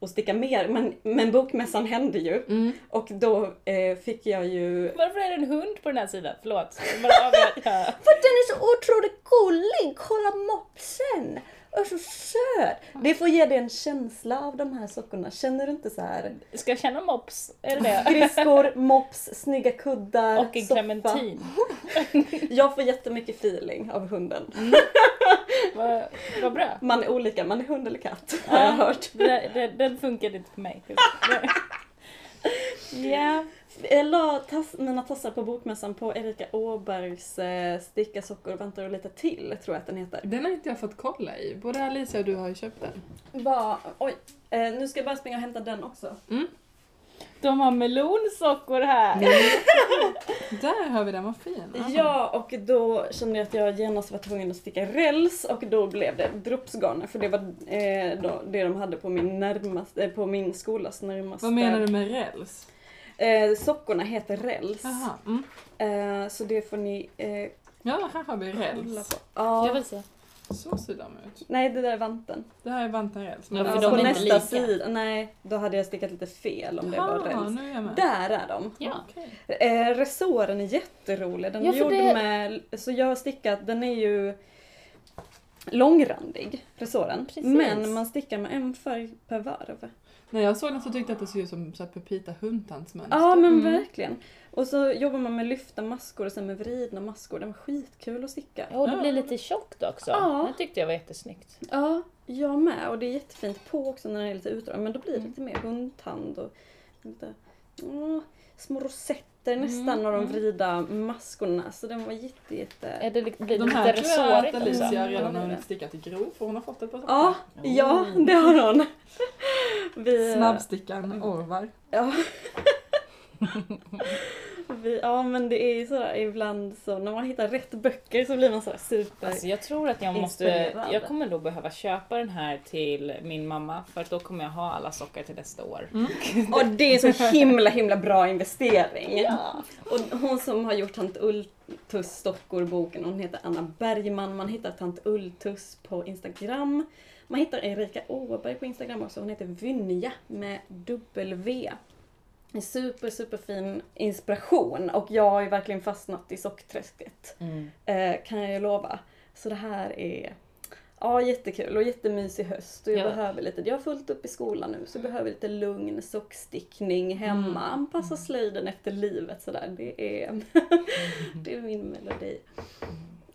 att sticka mer. Men, men bokmässan hände ju. Mm. Och då eh, fick jag ju... Varför är det en hund på den här sidan? Förlåt. Bara. Ja. För den är så otroligt gullig! Kolla mopsen! Och så söt! Det får ge dig en känsla av de här sockorna. Känner du inte så här? Ska jag känna mops? Är det det? Skridskor, mops, snygga kuddar, Och en soffa. clementin. Jag får jättemycket feeling av hunden. Vad vad bra. Man är olika, man är hund eller katt har jag hört. Det, det, den funkade inte på mig. Ja. Jag la tass, mina tassar på bokmässan på Erika Åbergs eh, Sticka sockor och väntar lite till, tror jag att den heter. Den har inte jag fått kolla i. Både Alicia och du har ju köpt den. Va, oj, eh, nu ska jag bara springa och hämta den också. De har melonsockor här. Där har vi den, vad fin. Aha. Ja, och då kände jag att jag genast var tvungen att sticka räls och då blev det dropsgarn för det var eh, då, det de hade på min, närmaste, eh, på min skolas närmaste. Vad menar du med räls? Eh, sockorna heter räls. Mm. Eh, så det får ni eh, Ja, här har vi räls. på. Jag Ja. vill se. Så ser de ut. Nej, det där är vanten. Det här är vantanräls. Ja, för Ja, de på är inte nästa lika. sida, nej, då hade jag stickat lite fel om det var räls. nu är jag med. Där är de. Ja. Okej. Eh, resåren är jätterolig. Den Ja, är gjord det- med, så jag har stickat, den är ju långrandig, resåren. Precis. Men man stickar med en färg per varv. När jag såg den så tyckte jag att det såg ut som så här Pepita hundtantsmönster. Ja men Mm. verkligen. Och så jobbar man med lyfta maskor och sen med vridna maskor. Den var skitkul att sticka. Ja, och det blir lite tjockt också. Ja. Det tyckte jag var jättesnyggt. Ja, jag med. Och det är jättefint på också när den är lite utdragen. Men då blir det Mm. lite mer hundtand och lite åh, små rosetter nästan Mm, av de mm. vrida maskorna. Så den var jätte, jätte... Är det, li- blir De här lite tror jag att? Alicia redan Ja, har det är hunnit sticka till grov för hon har fått ett par Ja, Oh. ja det har hon. Vi, Snabbstickan Orvar. Ja. Vi, ja men det är ju sådär ibland så när man hittar rätt böcker så blir man sådär super... Alltså jag tror att jag måste, jag kommer då behöva köpa den här till min mamma för att då kommer jag ha alla sockor till nästa år. Och det är så himla himla bra investering. Ja. Och hon som har gjort Tant Ulltus stockor-boken, hon heter Anna Bergman. Man hittar Tant Ulltus på Instagram. Man hittar Erika Åberg på Instagram också. Hon heter Vynja med W. En super, super fin inspiration och jag har ju verkligen fastnat i sockträsket. Mm. Eh, kan jag ju lova. Så det här är ja, jättekul och jättemysig höst. Och jag Ja. behöver lite, jag har fullt upp i skolan nu så jag behöver lite lugn sockstickning hemma. Mm. Anpassa slöjden efter livet sådär. Det är, det är min melodi.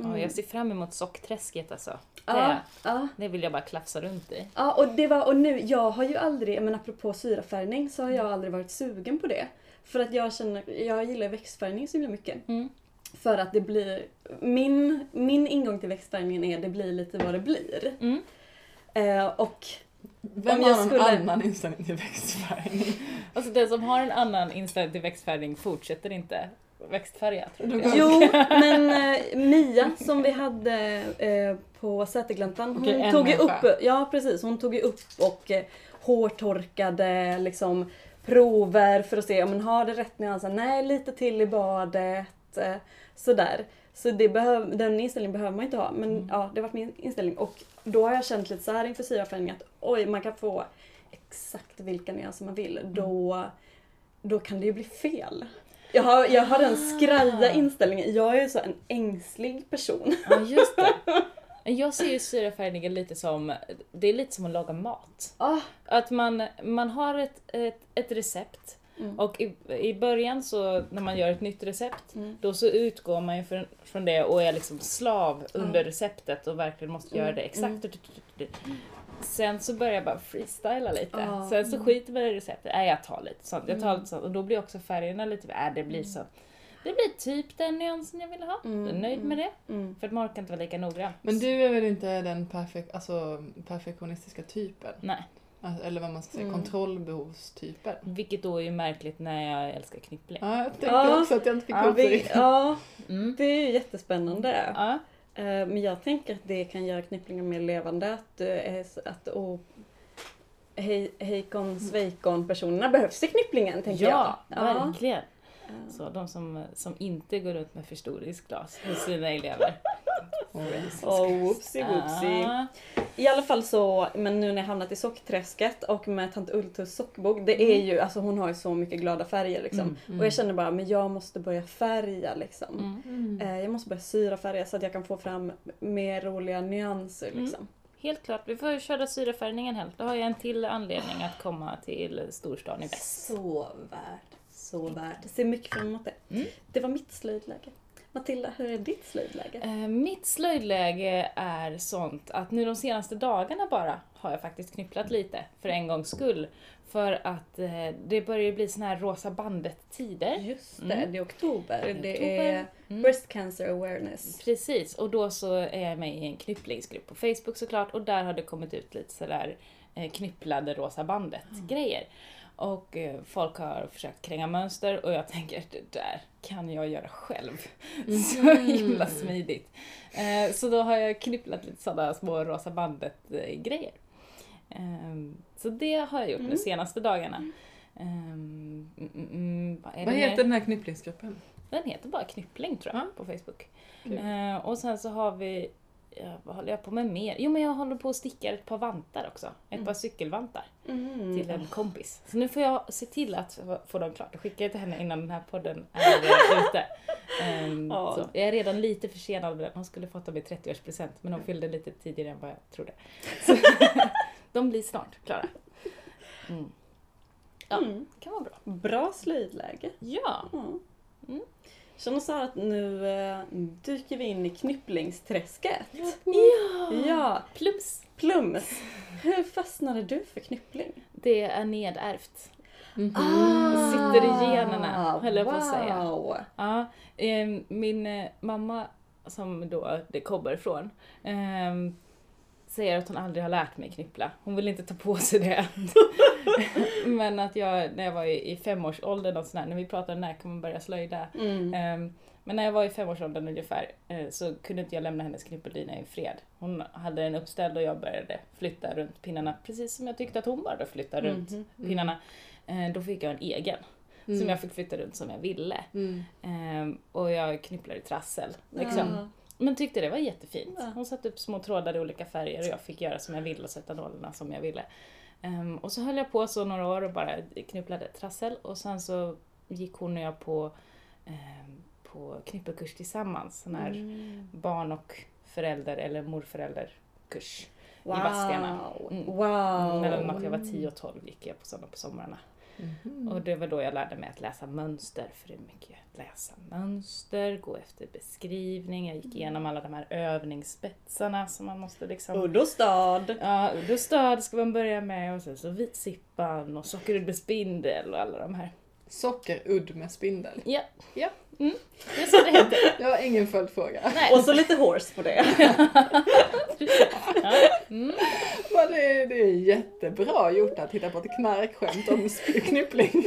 Ja, jag ser fram emot sockträsket alltså. Det, Ja, ja. det vill jag bara klafsa runt i. Ja, och det var, och nu, jag har ju aldrig, men apropå syrafärgning så har jag aldrig varit sugen på det. För att jag känner, jag gillar växtfärgning så himla mycket. Mm. För att det blir, min, min ingång till växtfärgningen är det blir lite vad det blir. Mm. Eh, och Vem Om har någon skulle- annan inställning till växtfärgning? Alltså den som har en annan inställning till växtfärgning fortsätter inte växtfärga. tror jag. Jo, men eh, Mia som vi hade eh, på Sätergläntan, hon Okej, en tog ju upp, människa. ja precis, hon tog ju upp och eh, hårtorkade liksom prover för att se om hon har det rätt nyanser. Nej, lite till i badet. Eh, sådär. Så det behöv, den inställningen behöver man inte ha. Men Mm. ja, det har varit min inställning. Och då har jag känt lite så här inför syrafärgning att oj, man kan få exakt vilka nyanser man vill. Mm. Då, då kan det ju bli fel. Jag har, jag har den skraja Ah. inställningen. Jag är så en ängslig person. Ja, just det. Jag ser ju syrafärgningen lite som, det är lite som att laga mat. Ah, Att man, man har ett, ett, ett recept Mm. och i, i början så när man gör ett nytt recept Mm. då så utgår man ju från, från det och är liksom slav under receptet och verkligen måste göra Mm, det exakt. Sen så börjar jag bara freestyla lite. Ja. Sen så skiter man i receptet. Nej jag tar lite sånt. Jag tar Mm. lite sånt. Och då blir också färgerna lite, äh, det blir så. Det blir typ den nyansen jag ville ha. Mm, Jag är nöjd med det. mm. För att man orkar inte vara lika noggrann. Men du är väl inte den perfek alltså, perfektionistiska typen? Nej. Alltså, Eller vad man ska säga, Mm. kontrollbehovstypen? Vilket då är ju märkligt när jag älskar knippling. Ja, jag tänkte Ja. också att jag inte fick Ja, ihop det vi, riktigt. ja, Mm. det är ju jättespännande. Ja. Eh, Men jag tänker att det kan göra knypplingen mer levande. Att, eh, att och, hej, hejkon, svejkon personerna behövs i knypplingen tänker Ja, jag. Ja. verkligen. Så de som, som inte går runt med förstoringsglas hos sina elever. Och whoopsie whoopsie. Ah, I alla fall så, men nu när jag hamnat i sockträsket och med tant Ultus sockbok, det är ju, alltså hon har ju så mycket glada färger liksom. Mm, Och jag känner bara, men jag måste börja färga liksom. mm. Mm. Eh, Jag måste börja syra färger så att jag kan få fram mer roliga nyanser Mm. liksom. Helt klart, vi får köra syrafärgningen helt. Då har jag en till anledning att komma till storstan i väst. Så värt. Så värt. Ser mycket fram emot det. Mm. Det var mitt slöjdläge. Matilda, hur är ditt slöjdläge? Eh, Mitt slöjdläge är sånt att nu de senaste dagarna bara har jag faktiskt knypplat lite för en gångs skull. För att eh, det börjar ju bli såna här rosa bandet-tider. Just det, Mm. det är oktober. Det är Det oktober. är Mm. Breast Cancer Awareness. Precis, och då så är jag med i en knypplingsgrupp på Facebook såklart och där har det kommit ut lite sådär eh, knypplade rosa bandet-grejer. Och eh, folk har försökt kränga mönster och jag tänker att det där kan jag göra själv. Så himla smidigt. Eh, så då har jag knypplat lite sådana små rosa bandet-grejer. Ehm, så det har jag gjort de Mm. senaste dagarna. Ehm, mm, mm, mm, vad Vad heter den här knypplingsgruppen? Den heter bara Knyppling tror jag Ja. på Facebook. Kul. Eh, och sen så har vi, ja, vad håller jag på med mer? Jo men jag håller på att sticka ett par vantar också. Ett Mm. par cykelvantar Mm. till en kompis. Så nu får jag se till att få dem klart. Jag skickar till henne innan den här podden är ute. Ehm, Ja. så. Jag är redan lite försenad med den. Hon skulle fått dem i 30-årspresent men hon fyllde lite tidigare än vad jag trodde. Så, de blir snart klara. Mm. Ja, Mm. kan vara bra. Bra slöjdläge. Ja. Mm. Mm. Känner så att nu eh, dyker vi in i knypplingsträsket. Ja! Ja, Plums! Plums. Hur fastnade du för knyppling? Det är nedärvt. Mhm. Det sitter i generna, höll jag på att säga. Ah, Wow. Ja, eh, min eh, mamma, som då det kommer ifrån, eh, säger att hon aldrig har lärt mig knyppla. Hon vill inte ta på sig det. Men att jag, när jag var i, i femårsåldern och sådär, när vi pratade när kan man börja slöjda. Mm. Eh, men när jag var i femårsåldern ungefär eh, så kunde inte jag lämna hennes knyppeldina i fred. Hon hade den uppställd och jag började flytta runt pinnarna precis som jag tyckte att hon började flytta runt Mhm. pinnarna. Eh, då fick jag en egen Mm. som jag fick flytta runt som jag ville. Mm. Ehm, och jag knypplade trassel. Liksom. Men tyckte det var jättefint. Ja. Hon satte upp små trådar i olika färger och jag fick göra som jag ville och sätta nålarna som jag ville. Ehm, och så höll jag på så några år och bara knypplade trassel och sen så gick hon och jag på, ehm, på knyppelkurs tillsammans. Sån här Mm. barn och förälder eller morförälderkurs. Wow. Vadstena. Mm. Wow. Mellan att jag var 10 och 12 gick jag på sådana på somrarna. Mhm. Och det var då jag lärde mig att läsa mönster, för det är mycket att läsa mönster, gå efter beskrivning, jag gick igenom alla de här övningsspetsarna som man måste liksom... Udd och stad. Ja, udd och stad ska man börja med och sen så vitsippan och sockerudd med spindel och alla de här. Sockerudd med spindel. Ja. Ja. Mm, det är så det heter. Jag har ingen följdfråga. Nej. Och så lite horse på det. Ja. Mm. Men det, är, det är jättebra gjort att hitta på ett knarkskämt om knyppling.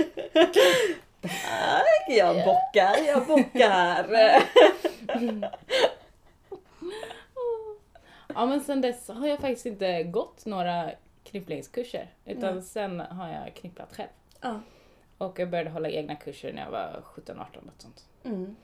Tack, jag bockar, jag bockar. Ja men sen dess har jag faktiskt inte gått några knypplingskurser utan Nej. sen har jag knypplat själv. Ja. Och jag började hålla egna kurser när jag var 17-18 något sånt. Mm.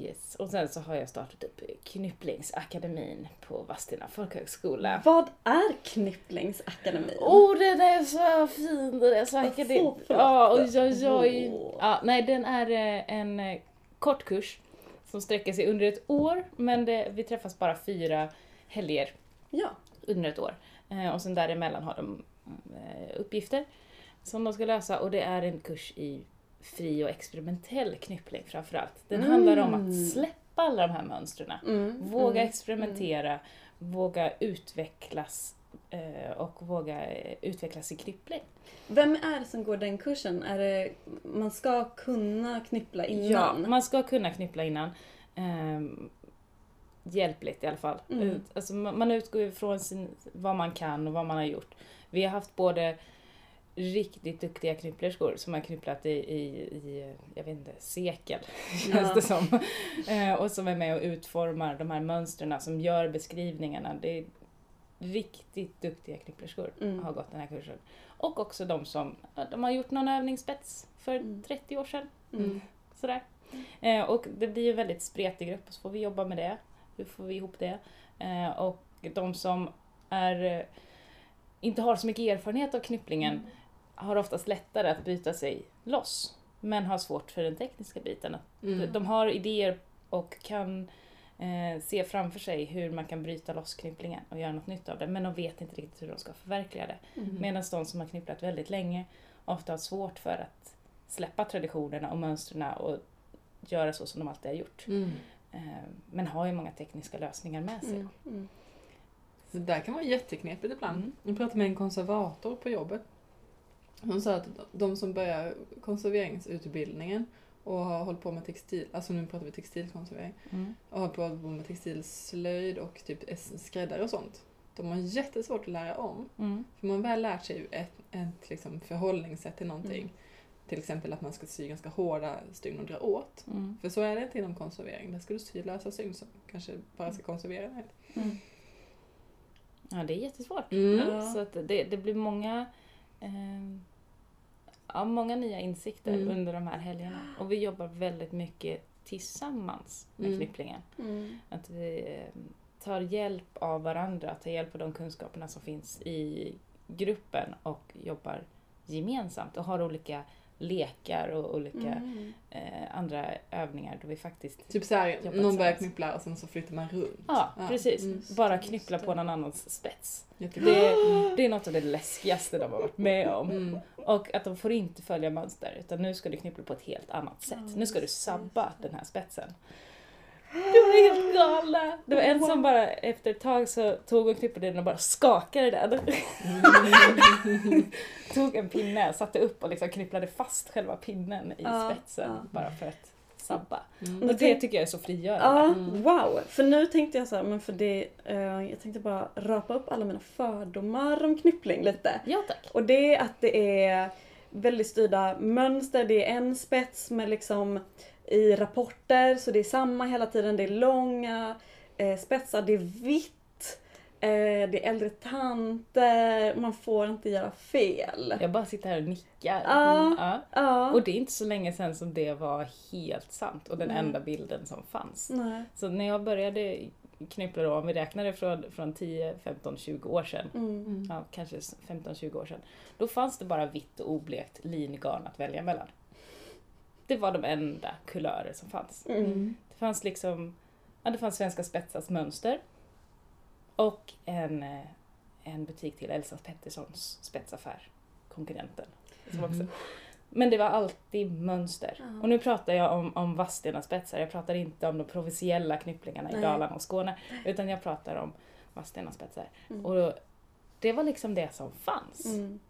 Yes. Och sen så har jag startat upp Knypplingsakademin på Vadstena folkhögskola. Vad är Knypplingsakademin? Oh den är så fin! Den är så akademisk. Ja, oj oj oj. Ja, nej den är eh, en eh, kort kurs som sträcker sig under ett år men det, vi träffas bara fyra helger Ja. under ett år. Eh, och sen däremellan har de eh, uppgifter som de ska lösa och det är en kurs i fri och experimentell knyppling framförallt. Den Mm. handlar om att släppa alla de här mönstren. Mm. Våga mm. experimentera, våga utvecklas eh, och våga eh, utvecklas i knyppling. Vem är det som går den kursen? Är det, man ska kunna knyppla Ja, innan? man ska kunna knyppla innan. Ehm, hjälpligt i alla fall. Mm. Alltså, man utgår ju från sin, vad man kan och vad man har gjort. Vi har haft både riktigt duktiga knypplerskor som har knypplat i, i, i jag vet inte, sekel Ja. känns det som. Eh, och som är med och utformar de här mönstren som gör beskrivningarna. Det är riktigt duktiga knypplerskor Mm. har gått den här kursen. Och också de som de har gjort någon övningsspets för Mm. 30 år sedan. Mm. Sådär. Eh, och det blir en väldigt spretig grupp och så får vi jobba med det. Hur får vi ihop det? Eh, och de som är, inte har så mycket erfarenhet av knypplingen har oftast lättare att byta sig loss. Men har svårt för den tekniska biten. Mm. De har idéer och kan eh, se framför sig hur man kan bryta loss knypplingen och göra något nytt av det. Men de vet inte riktigt hur de ska förverkliga det. Mm. Medan de som har knypplat väldigt länge ofta har svårt för att släppa traditionerna och mönstren och göra så som de alltid har gjort. Mm. Eh, Men har ju många tekniska lösningar med sig. Mm. Mm. Det där kan vara jätteknepigt ibland. Mm. Jag pratade med en konservator på jobbet. Hon sa att de som börjar konserveringsutbildningen och har hållit på med textil, alltså nu pratar vi textilkonservering, Mm. och har på med textilslöjd och typ skräddare och sånt. De har jättesvårt att lära om. Mm. För man väl lärt sig ett, ett liksom förhållningssätt till någonting. Mm. Till exempel att man ska sy ganska hårda stygn och dra åt. Mm. För så är det inte inom konservering. Där ska du sy lösa stygn som kanske bara ska konservera det. Mm. Ja, det är jättesvårt. Mm. Så att det, det blir många, eh, ja, många nya insikter Mm. under de här helgerna. Och vi jobbar väldigt mycket tillsammans med Mm. knypplingen. Mm. Att vi eh, tar hjälp av varandra, tar hjälp av de kunskaperna som finns i gruppen och jobbar gemensamt och har olika lekar och olika Mm. eh, andra övningar då vi faktiskt Typ såhär, någon börjar knyppla och sen så flyttar man runt. Ja, Ja. precis. Mm. Bara knyppla på någon annans spets. Det, det är något av det läskigaste de har varit med om. Mm. Och att de får inte följa mönster utan nu ska du knyppla på ett helt annat sätt. Nu ska du sabba den här spetsen. De var helt galna! Det var en som bara efter ett tag så tog och knyppade den och bara skakade den. tog en pinne, satte upp och liksom knypplade fast själva pinnen i Ja, spetsen ja. bara för att sabba. Mm. Och det tycker jag är så frigörande. Ja, Mm. wow! För nu tänkte jag så här, men för det, eh, jag tänkte bara rapa upp alla mina fördomar om knyppling lite. Ja tack. Och det är att det är väldigt styrda mönster, det är en spets med liksom i rapporter, så det är samma hela tiden, det är långa eh, spetsar, det är vitt, eh, det är äldre tanter, man får inte göra fel. Jag bara sitter här och nickar. Ja. Ja. Ja. Och det är inte så länge sedan som det var helt sant och den Nej. enda bilden som fanns. Nej. Så när jag började knyppla då, om vi räknade från, från 10, 15, 20 år sedan, Mm. Mm. ja, kanske 15-20 år sedan, då fanns det bara vitt och oblekt lingarn att välja mellan. Det var de enda kulörer som fanns. Mm. Det fanns liksom, ja det fanns Svenska Spetsars mönster och en, eh, en butik till Elsa Petterssons spetsaffär, konkurrenten. Som också. Mhm. Men det var alltid mönster. Ja. Och nu pratar jag om, om Vadstena spetsar, jag pratar inte om de provinsiella knypplingarna i Nej. Dalarna och Skåne, utan jag pratar om Vadstena spetsar. Mm. Och då, det var liksom det som fanns. Mm.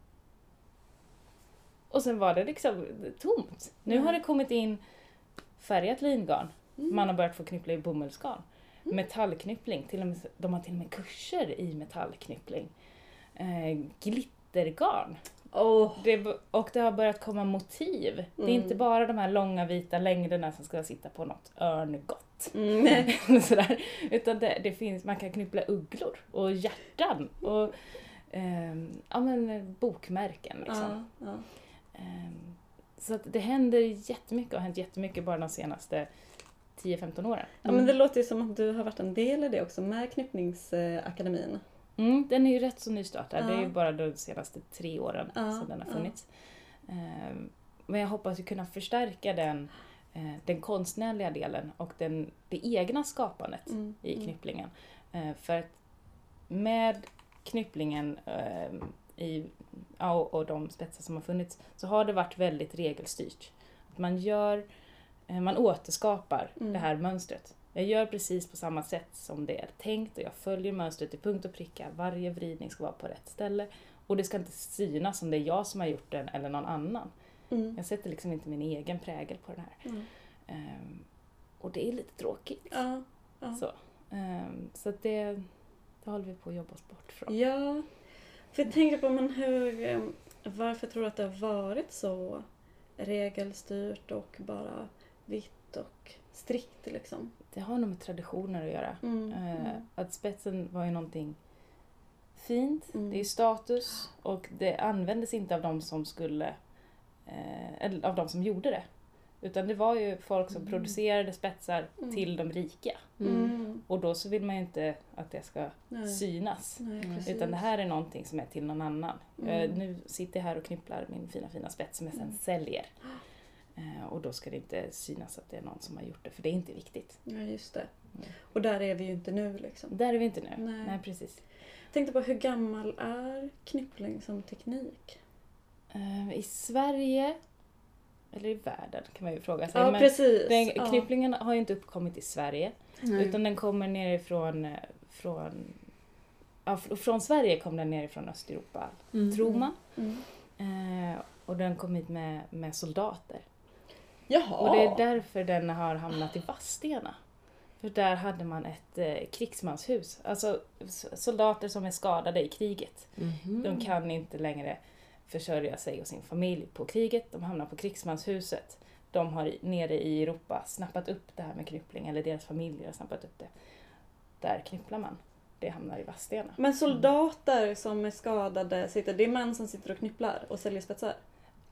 Och sen var det liksom tomt. Nu Mm. har det kommit in färgat lingarn. Mm. Man har börjat få knyppla i bomullsgarn. Metallknyppling, till och med, de har till och med kurser i metallknyppling. Eh, glittergarn. Åh, Det, och det har börjat komma motiv. Det är Mm. inte bara de här långa vita längderna som ska sitta på något örngott. mm, sådär. Utan det, det finns, man kan knyppla ugglor och hjärtan och ehm, ja, men, eh, bokmärken. Liksom. Ja, ja. Ehm, så att det händer jättemycket och har hänt jättemycket bara de senaste 10-15 åren. ja men det låter ju som att du har varit en del i det också med Knyppningsakademin. Mm, den är ju rätt så nystartad. Det är ju Ja. bara de senaste tre åren Ja, som den har ja. funnits. Ehm, men jag hoppas ju kunna förstärka den, eh, den konstnärliga delen och den, det egna skapandet Mm. i mm. knypplingen. Eh, för att med knypplingen ehm, i, ja, och- och de spetsar som har funnits så har det varit väldigt regelstyrt. Att man gör, eh, man återskapar Mm. det här mönstret. Jag gör precis på samma sätt som det är tänkt och jag följer mönstret till punkt och pricka. Varje vridning ska vara på rätt ställe. Och det ska inte synas som det är jag som har gjort den eller någon annan. Mm. Jag sätter liksom inte min egen prägel på den här. Mm. Ehm, och det är lite tråkigt. Ja, ja. Så, ehm, så det, det håller vi på att jobba oss bort från. Ja, för jag tänker på men hur... eh, Varför tror du att det har varit så regelstyrt och bara vitt och strikt liksom? Det har nog med traditioner att göra. Mm. Eh, att spetsen var ju någonting fint, Mm. det är status och det användes inte av de som skulle, eh, eller av de som gjorde det. Utan det var ju folk som Mm. producerade spetsar Mm. till de rika. Mm. Och då så vill man ju inte att det ska Nej. synas. Nej, Mm. Utan det här är någonting som är till någon annan. Mm. Eh, nu sitter jag här och knypplar min fina fina spets som jag sen Mm. säljer. Eh, och då ska det inte synas att det är någon som har gjort det, för det är inte viktigt. Ja, just det. Mm. Och där är vi ju inte nu liksom. Där är vi inte nu. Nej. Nej precis. Jag tänkte på hur gammal är knyppling som teknik? Eh, I Sverige, eller i världen kan man ju fråga sig. Ja, men precis. den, ja. Knypplingen har ju inte uppkommit i Sverige. Nej. Utan den kommer nerifrån från, ja, fr- från Sverige kom den nerifrån Östeuropa, Mm. tror man. Mm. Eh, och den kom hit med, med soldater. Jaha! Och det är därför den har hamnat i Vadstena. För där hade man ett eh, krigsmanshus. Alltså soldater som är skadade i kriget. Mhm. De kan inte längre försörja sig och sin familj på kriget. De hamnar på krigsmanshuset. De har nere i Europa snappat upp det här med knyppling, eller deras familjer har snappat upp det. Där knypplar man. Det hamnar i Vadstena. Men soldater som är skadade, sitter, det är män som sitter och knypplar och säljer spetsar?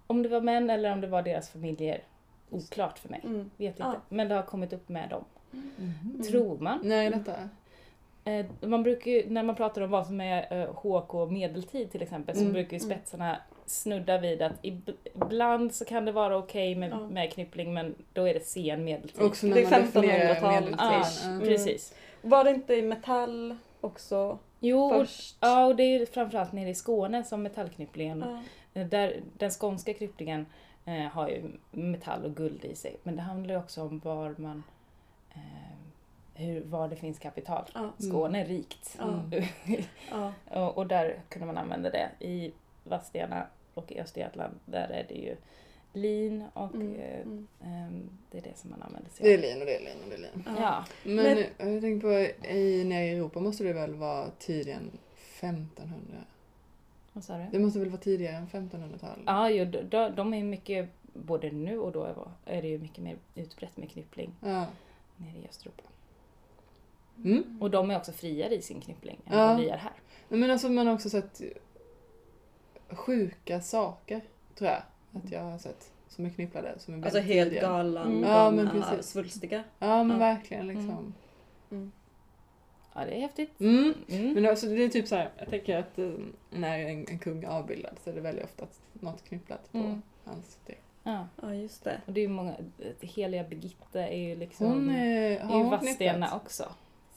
Om det var män eller om det var deras familjer, oklart för mig. Mm. Vet inte. Ja. Men det har kommit upp med dem. Mhm. Tror man. Är detta? Eh, man brukar ju, när man pratar om vad som är eh, HK medeltid till exempel, så Mm. brukar ju Mm. spetsarna snudda vid att ib- ibland så kan det vara okej med, Ja. med knyppling men då är det sen medeltid. Också Det när är man definierar 1500-tal. Ja, medeltid. Mm. precis. Var det inte i metall också Jo, först? ja, och det är ju framförallt nere i Skåne som metallknypplingen, Ja. eh, där, den skånska knypplingen eh, har ju metall och guld i sig. Men det handlar ju också om var man, eh, hur, var det finns kapital. Ja. Skåne är rikt. Ja. Mm. Ja. Och, och där kunde man använda det. I Vadstena och i Östergötland, där är det ju lin och Mm. eh, Mm. ehm, det är det som man använder sig Det är av. lin och det är lin och det är lin. Ja. Ja. Men, Men- jag tänkte på, i, nere i Europa måste det väl vara tidigare än 1500? Vad sa du? Det måste väl vara tidigare än 1500-tal? Ja, de, de- de är mycket, både nu och då är det ju mycket mer utbrett med knyppling Ja. nere i Östeuropa. Mm. Och de är också friare i sin knyppling än Ja. vad vi är här. Nej, Men alltså man har också sett sjuka saker, tror jag. Att jag har sett som är knypplade. Som är Alltså helt tidiga. galan, Mm. Ja, men galna, precis. svulstiga. Ja men Ja. verkligen liksom. Ja, det är häftigt. Mm. Mm. Men alltså, det är typ så här, jag tänker att eh, när en, en kung är avbildad så är det väldigt ofta att något knypplat på Mm. hans det. Ja. Ja, just det. Och det är ju många, heliga Birgitta är ju liksom... Hon är, är ju har hon Vadstena också.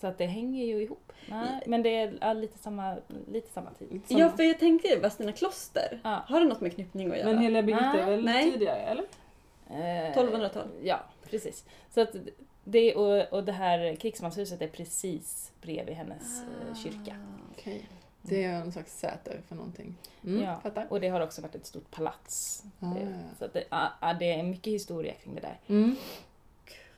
Så att det hänger ju ihop. Nej, men det är ja, lite samma, lite samma tid. Som- Ja, för jag tänker Vadstena kloster. Ja. Har det något med knyppning att göra? Men heliga Birgitta är väl Nej. tidigare eller? Eh, 1200-tal. Ja, precis. Så att det, och, och det här krigsmanshuset är precis bredvid hennes Ah. eh, kyrka. Okej. Det är en slags säter för någonting. Mm, Ja. Fattar. Och det har också varit ett stort palats. Ah, Det- ja. Så att det, ja, det är mycket historia kring det där. Mm.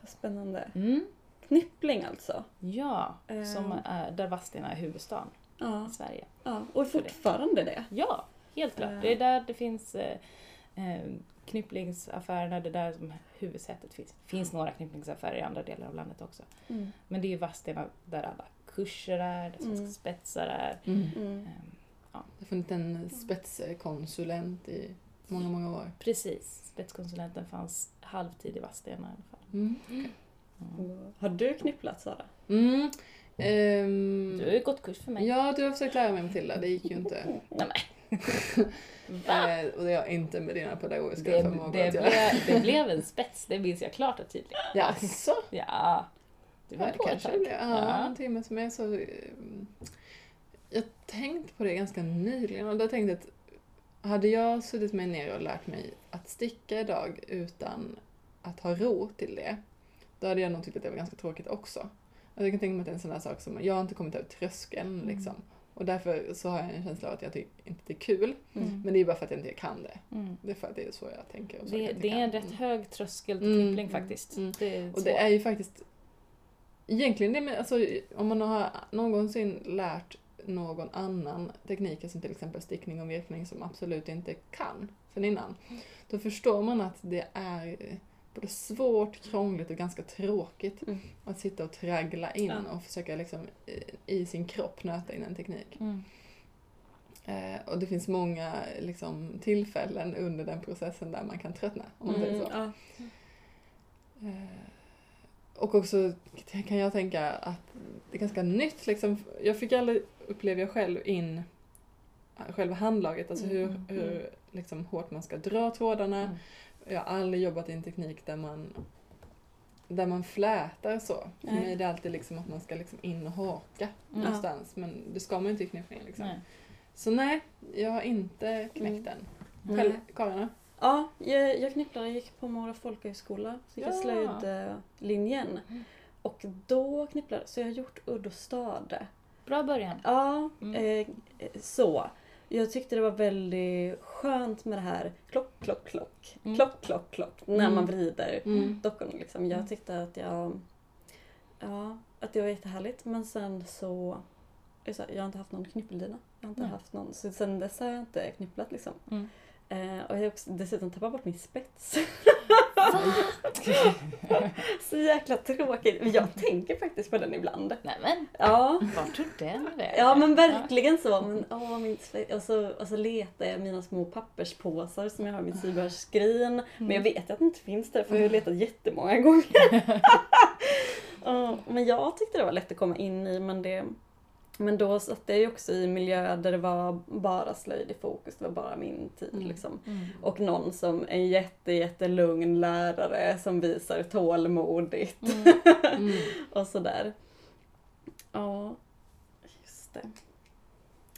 Vad spännande. Mm. Knyppling alltså. Ja, Eh. som är, där Vadstena är huvudstaden Ja, i Sverige. ja. och fortfarande det. Ja, helt klart. Eh. Det är där det finns eh, eh, knypplingsaffärerna, det är där som huvudsätet finns. Det finns några knypplingsaffärer i andra delar av landet också. Mm. Men det är ju Vadstena där alla kurser är, där svenska Mm. spetsar är. Mm. Mm. Ehm, Det har funnits en spetskonsulent i många, många år. Precis, spetskonsulenten fanns halvtid i Vadstena i alla fall. Mm. Mm. Har du knypplat Sara? Mm. Ehm, Du har ju gått kurs för mig. Ja, du har försökt lära mig Matilda, det gick ju inte. Nej? Eh, och det har inte med dina pedagogiska Det, förmågor det, att göra. blev, det blev en spets, det minns jag klart och tydligt. Jaså? Ja, du Ja, var det på ett kanske det blev. Ja, Ja. en timme som är så... eh, Jag tänkte på det ganska nyligen och då tänkte jag att hade jag suttit mig ner och lärt mig att sticka idag utan att ha ro till det, då hade jag nog tyckt att det var ganska tråkigt också. Alltså jag kan tänka mig att det är en sån där sak som, jag har inte kommit över tröskeln Mm. liksom. Och därför så har jag en känsla av att jag tycker inte det är kul. Mm. Men det är bara för att jag inte kan det. Mm. Det är för att det är så jag tänker. Och så Det, det är en rätt hög tröskel till Mm, mm, faktiskt. mm. Det Och det är ju faktiskt egentligen det med, alltså om man har någonsin lärt någon annan tekniker som till exempel stickning och virkning som absolut inte kan sen innan. Då förstår man att det är både svårt, krångligt och ganska tråkigt Mm. att sitta och traggla in Ja. och försöka liksom i- i sin kropp nöta in en teknik. Mm. Eh, och det finns många liksom, tillfällen under den processen där man kan tröttna, om man säger Mm, så. ja. Eh, och också kan jag tänka att det är ganska nytt. Liksom. Jag fick aldrig, upplever jag själv, in själva handlaget, alltså hur, Mm, hur liksom, hårt man ska dra trådarna. Mm. Jag har aldrig jobbat i en teknik där man, där man flätar så. För Nej. mig är det alltid liksom att man ska liksom in och haka Mm. någonstans, men det ska man ju inte i knyppning. Liksom. Nej. Så nej, jag har inte knäckt Mm. den. Nej. Själv, Karin? Ja, jag, jag knypplade, jag gick på Mora folkhögskola, så gick jag Ja. slöjdlinjen. Mm. Och då knypplade så jag har gjort udd och stade. Bra början. Ja, Mm. eh, så. Jag tyckte det var väldigt skönt med det här klock, klock, klock, Mm. klock, klock, klock, när Mm. man vrider Mm. dockorna. Liksom. Jag Mm. tyckte att jag... Ja, att det var jättehärligt. Men sen så... Jag har inte haft någon knyppeldina. Jag har inte Nej. haft någon. Så sen dess har jag inte knypplat liksom. Mm. Eh, och jag har också dessutom tappat bort min spets. så jäkla tråkigt. Jag tänker faktiskt på den ibland. Nej men, Ja. vart tog den vägen? Ja men verkligen så. Men, åh, min. Och, så, och så letar jag mina små papperspåsar som jag har i mitt sybehörsskrin. Men jag vet att det inte finns där för jag har letat jättemånga gånger. Men jag tyckte det var lätt att komma in i men det men då satt jag ju också i miljö där det var bara slöjd i fokus, det var bara min tid Mm. liksom. Mm. Och någon som, en jätte, jättelugn lärare som visar tålmodigt Mm. Och sådär. Ja, just det.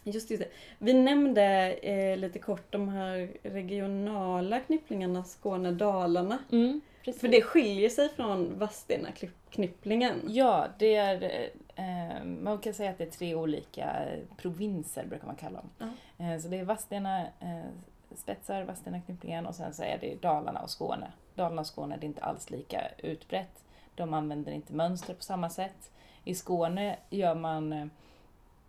Just, just det. Vi nämnde eh, lite kort de här regionala knypplingarna Skåne-Dalarna. Mm. För det skiljer sig från Vadstena-knypplingen. Ja, det är... Eh, man kan säga att det är tre olika provinser, brukar man kalla dem. Eh, så det är Vadstena eh, spetsar, Vadstena knypplingen och sen så är det Dalarna och Skåne. Dalarna och Skåne det är inte alls lika utbrett. De använder inte mönster på samma sätt. I Skåne gör man,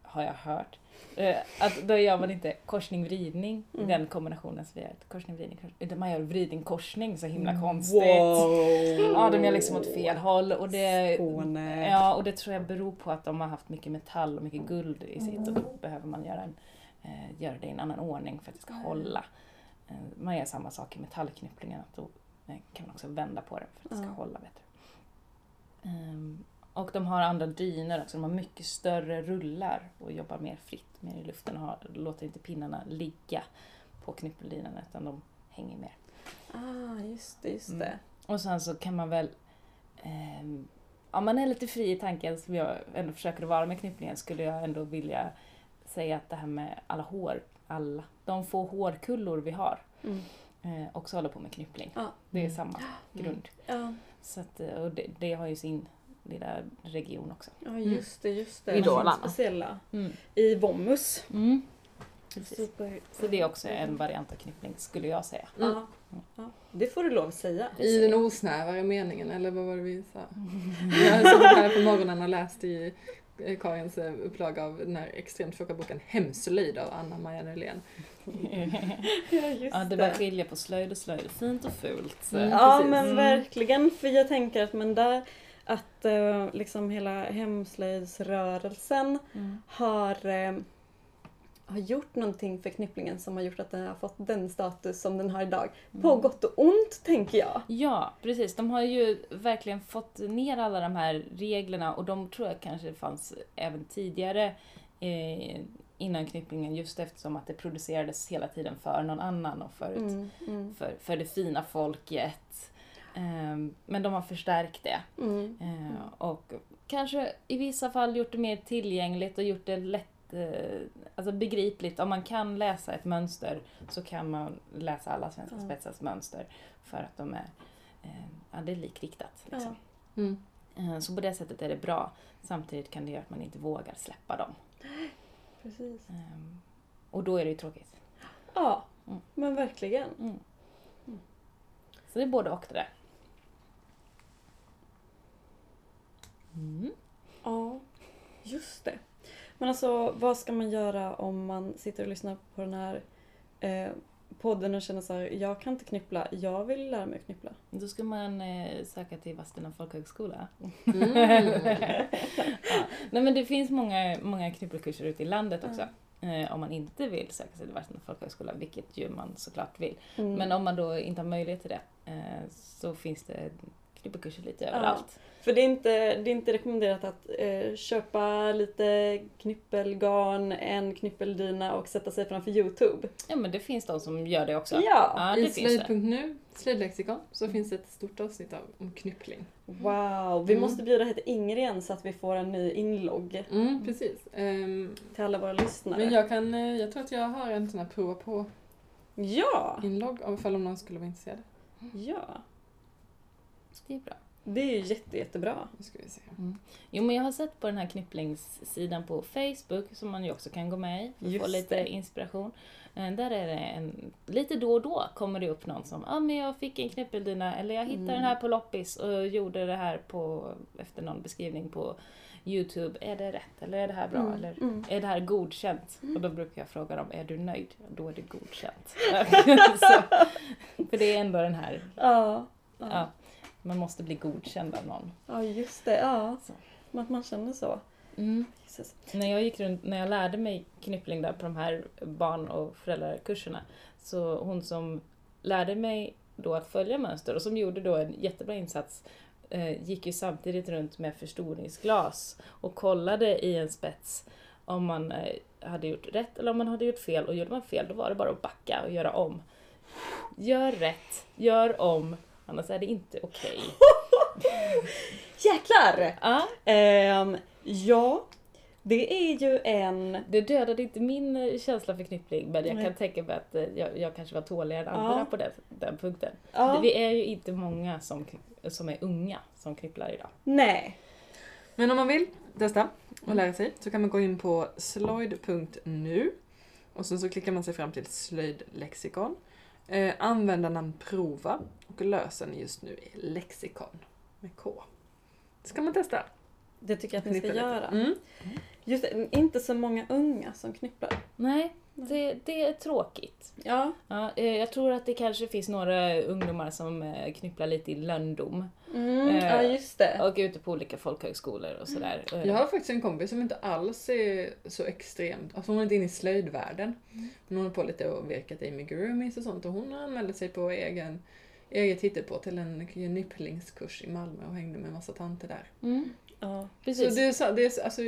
har jag hört, eh, att då gör man inte korsning-vridning, Mm. den kombinationen som vi gör. Korsning-vridning, korsning, utan man gör vridning-korsning, så himla konstigt. Wow! Ja, de gör liksom åt fel håll och det, Skåne. ja, och det tror jag beror på att de har haft mycket metall och mycket guld i sitt och då behöver man göra, en, eh, göra det i en annan ordning för att det ska hålla. Eh, man gör samma sak i metallknypplingen, att då eh, kan man också vända på den för att det ska Ja. hålla bättre. Ehm, och de har andra dyner också, de har mycket större rullar och jobbar mer fritt, mer i luften och har, låter inte pinnarna ligga på knyppeldynan utan de hänger mer. Ah, just det, just Mm. det. Och sen så kan man väl... ehm, om man är lite fri i tanken, som jag ändå försöker vara med knypplingen, skulle jag ändå vilja säga att det här med alla hår, alla, de få hårkullor vi har, Mm. eh, också håller på med knyppling. Ja. Det är Mm. samma grund. Ja. Så att, eh, och det, det har ju sin lilla region också. ja, just det, just det. I Sin Dalarna. Speciella. Mm. I Vommus. Precis. Super. Så det är också en variant av knyppling, skulle jag säga. Ja. ja. Det får du lov att säga. I den osnävare meningen, eller vad var det vi sa? Jag har suttit här på morgonen och läst i eh, Karins eh, upplaga av den här extremt tjocka boken Hemslöjd av Anna-Maja Nylén. Ja, just ja, det bör skilja på slöjd och slöjd, fint och fult. Mm. Ja precis. men Mm. verkligen, för jag tänker att men där att eh, liksom hela hemslöjdsrörelsen Mm. har, eh, har gjort någonting för knypplingen som har gjort att den har fått den status som den har idag. På Mm. gott och ont tänker jag. Ja, precis. De har ju verkligen fått ner alla de här reglerna och de tror jag kanske fanns även tidigare eh, innan knypplingen just eftersom att det producerades hela tiden för någon annan och för, ett, Mm, mm, för, för det fina folket. Ehm, men de har förstärkt det. mm. Eh, och kanske i vissa fall gjort det mer tillgängligt och gjort det lätt eh, alltså begripligt. Om man kan läsa ett mönster så kan man läsa alla svenska Ja. spetsars mönster för att de är, eh, ja, det är likriktat. Liksom. Mm. Så på det sättet är det bra. Samtidigt kan det göra att man inte vågar släppa dem. Precis. Och då är det ju tråkigt. Ja, Mm. men verkligen. Mm. Så det är både och det där. Mm. Ja, just det. Men alltså vad ska man göra om man sitter och lyssnar på den här eh, podden och känner så här, jag kan inte knyppla, jag vill lära mig att knyppla. Då ska man eh, söka till Vadstena folkhögskola. Mm. ja. Nej men det finns många, många knyppelkurser ute i landet också. Eh, om man inte vill söka sig till Vadstena folkhögskola, vilket ju man såklart vill. Mm. Men om man då inte har möjlighet till det eh, så finns det knyppelkurser lite överallt. För det är inte, det är inte rekommenderat att eh, köpa lite knyppelgarn, en knyppeldyna och sätta sig framför Youtube. Ja men det finns de som gör det också. Ja! Ja, I det finns det. slöjd.nu, slöjdlexikon, så finns det ett stort avsnitt av, om knyppling. Wow! Vi Mm. måste bjuda hit Inger igen så att vi får en ny inlogg Mm, precis. Ehm, till alla våra lyssnare. men jag kan, eh, jag tror att jag har en sån här prova på Ja! inlogg om ifall om någon skulle vara intresserad. Ja! Det är bra. Det är ju jätte, jättebra. Nu ska vi se. Jo men jag har sett på den här knypplingssidan på Facebook som man ju också kan gå med i för att få lite det. inspiration. Eh, Där är det en, lite då och då kommer det upp någon som ah, men jag fick en knyppeldyna eller jag hittade Mm. den här på loppis och gjorde det här på, efter någon beskrivning på Youtube. Är det rätt eller är det här bra Mm, eller mm. är det här godkänt? Och då brukar jag fråga dem, är du nöjd? Då är det godkänt. Så, för det är ändå den här, Ja. Ja. ja, man måste bli godkänd av någon. ja, just det. Ja. Så. Att man känner så. Mm. När jag gick runt, när jag lärde mig knyppling där på de här barn och föräldrakurserna, så hon som lärde mig då att följa mönster och som gjorde då en jättebra insats eh, gick ju samtidigt runt med förstoringsglas och kollade i en spets om man eh, hade gjort rätt eller om man hade gjort fel och gjorde man fel då var det bara att backa och göra om. Gör rätt, gör om, annars är det inte okej. Jäklar! Ja, Ehm, ja, det är ju en... Det dödade inte min eh, känsla för knyppling men jag Nej. kan tänka mig att eh, jag, jag kanske var tåligare än andra Ja. på den, den punkten. Ja, Vi är ju inte många som, som är unga som knypplar idag. nej. Men om man vill testa och lära sig så kan man gå in på slöjd.nu och sen så klickar man sig fram till slöjdlexikon. Eh, användarnamn prova och lösen just nu är lexikon med K. Det ska man testa. Det tycker jag att ni ska lite. göra. Mm. Just det, inte så många unga som knypplar. Nej, det, det är tråkigt. Ja. Ja, eh, jag tror att det kanske finns några ungdomar som eh, knypplar lite i lönndom Mm, Eh, ja, just det. och ute på olika folkhögskolor och sådär. Eh, Jag har faktiskt en kompis som inte alls är så extremt, alltså hon är inte inne i slöjdvärlden. Men hon håller på lite och virkat i amigurumis och sånt och hon anmälde sig på egen, eget hittepå till en knypplingskurs i Malmö och hängde med en massa tanter där. Mm, Ja. Så precis. det är, så, det är alltså,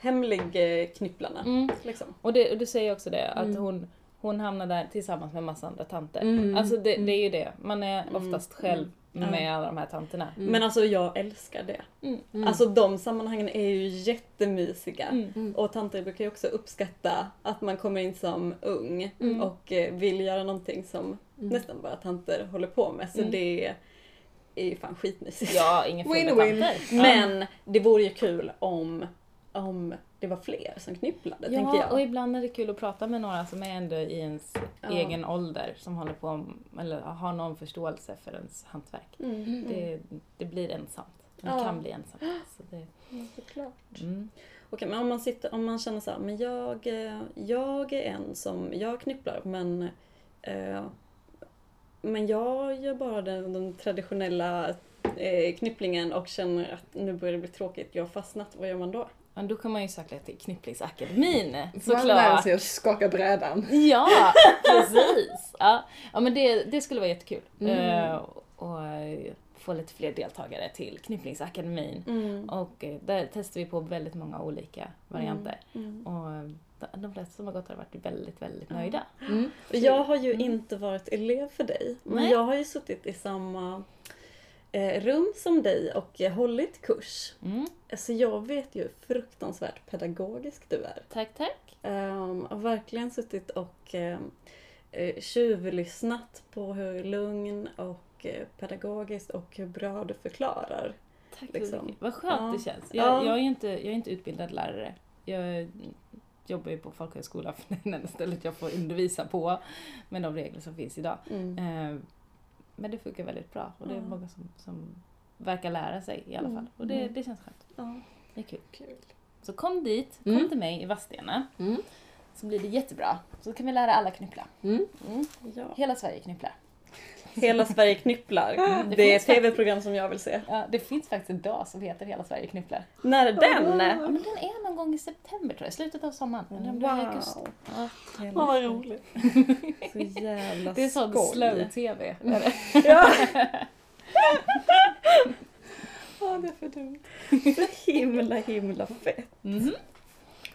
Hemlig-knypplarna. Mm. Liksom. Och, det, och du säger också det, att Mm. hon, hon hamnar där tillsammans med massa andra tanter. Mm. Alltså det, det är ju det, man är Mm. oftast själv Mm. Med alla de här tanterna. Mm. Men alltså jag älskar det. Mm. mm. Alltså de sammanhangen är ju jättemysiga. Mm. Mm. Och tanter brukar ju också uppskatta att man kommer in som ung Mm. och eh, vill göra någonting som Mm. nästan bara tanter håller på med. Så Mm. det är ju fan skitmysigt. Ja, ingen fel med tanter. Men det vore ju kul om, om det var fler som knypplade, tänker Ja, jag. och ibland är det kul att prata med några som är ändå i ens Ja. egen ålder, som håller på eller har någon förståelse för ens hantverk. Mm. Det, det blir ensamt. Det Ja. kan bli ensamt. Så det, Ja, såklart. mm. Okej, men om man, sitter, om man känner så här, men jag, eh, jag är en som, jag knypplar men eh, men jag gör bara den, den traditionella eh, knypplingen och känner att nu börjar det bli tråkigt, jag har fastnat, vad gör man då? Men då kan man ju söka till Knypplingsakademin Får man såklart. sig att skaka brädan. Ja, precis! Ja, ja men det, det skulle vara jättekul. Mm. Eh, och få lite fler deltagare till Knypplingsakademin. Mm. Och eh, där testar vi på väldigt många olika varianter. Mm. Och eh, de- flesta som har gått har varit väldigt, väldigt nöjda. Mm. Jag har ju Mm. inte varit elev för dig, men Nej. jag har ju suttit i samma rum som dig och eh, hållit kurs. Mm. Så jag vet ju hur fruktansvärt pedagogisk du är. Tack, tack. Um, har verkligen suttit och um, eh, tjuvlyssnat på hur lugn och eh, pedagogiskt och hur bra du förklarar. Tack så Liksom. mycket. Vad skönt Ja. det känns. Jag, Ja. jag, är inte, jag är inte utbildad lärare. Jag jobbar ju på folkhögskola för det enda stället jag får undervisa på med de regler som finns idag. Mm. Eh, Men det funkar väldigt bra och det är många som, som verkar lära sig i alla Mm. fall. Och det, Mm. det känns skönt. Ja. Det är kul. Kul. Så kom dit, kom Mm. till mig i Vadstena. Mm. Så blir det jättebra. Så kan vi lära alla knyppla. Mm. Mm. Ja. Hela Sverige knypplar. Hela Sverige knypplar. Det Det är ett tv-program som jag vill se. Ja, det finns faktiskt en dag som heter Hela Sverige knypplar. När är den? Ja, men den är någon gång i september tror jag, slutet av sommaren. Eller om det är i augusti. Ja. Hela vad roligt. Så jävla Det är sån slow-tv. Ja, Ja, det är för dumt. så himla himla fett. Mhm.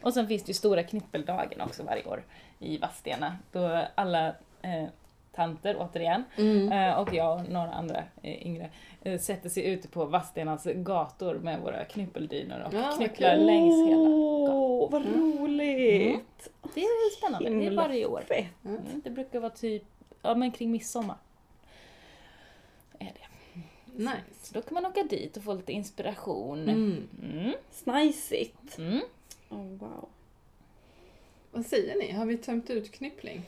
Och sen finns det ju stora knippeldagen också varje år i Vadstena. Då alla eh, tanter, återigen, Mm. eh, och jag och några andra eh, yngre eh, sätter sig ute på Vadstenas gator med våra knyppeldynor och Ja, knypplar okej. längs hela Åh, vad roligt! Det är spännande, det är Himla varje år. Mm, det brukar vara typ, ja men kring midsommar. Är det. Nice. Så då kan man åka dit och få lite inspiration. Mm. Mm. Snajsigt. Mm. Oh, wow. Vad säger ni? Har vi tömt ut knyppling?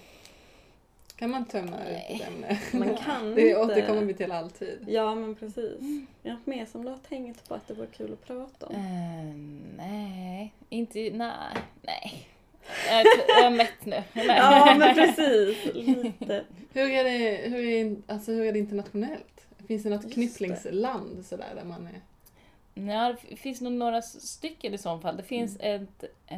Kan man tömma ut ämne? Man kan Det inte. återkommer vi till alltid. Ja, men precis. Jag har mer som du har tänkt på att det vore kul att prata om. Eh, nej, inte, nej, nej. Jag är, jag är mätt nu. Nej. Ja, men precis. Lite. Hur är det, hur är, alltså, hur är det internationellt? Finns det något Just knypplingsland sådär där man är? Ja, det finns nog några stycken i så fall. Det finns ett eh,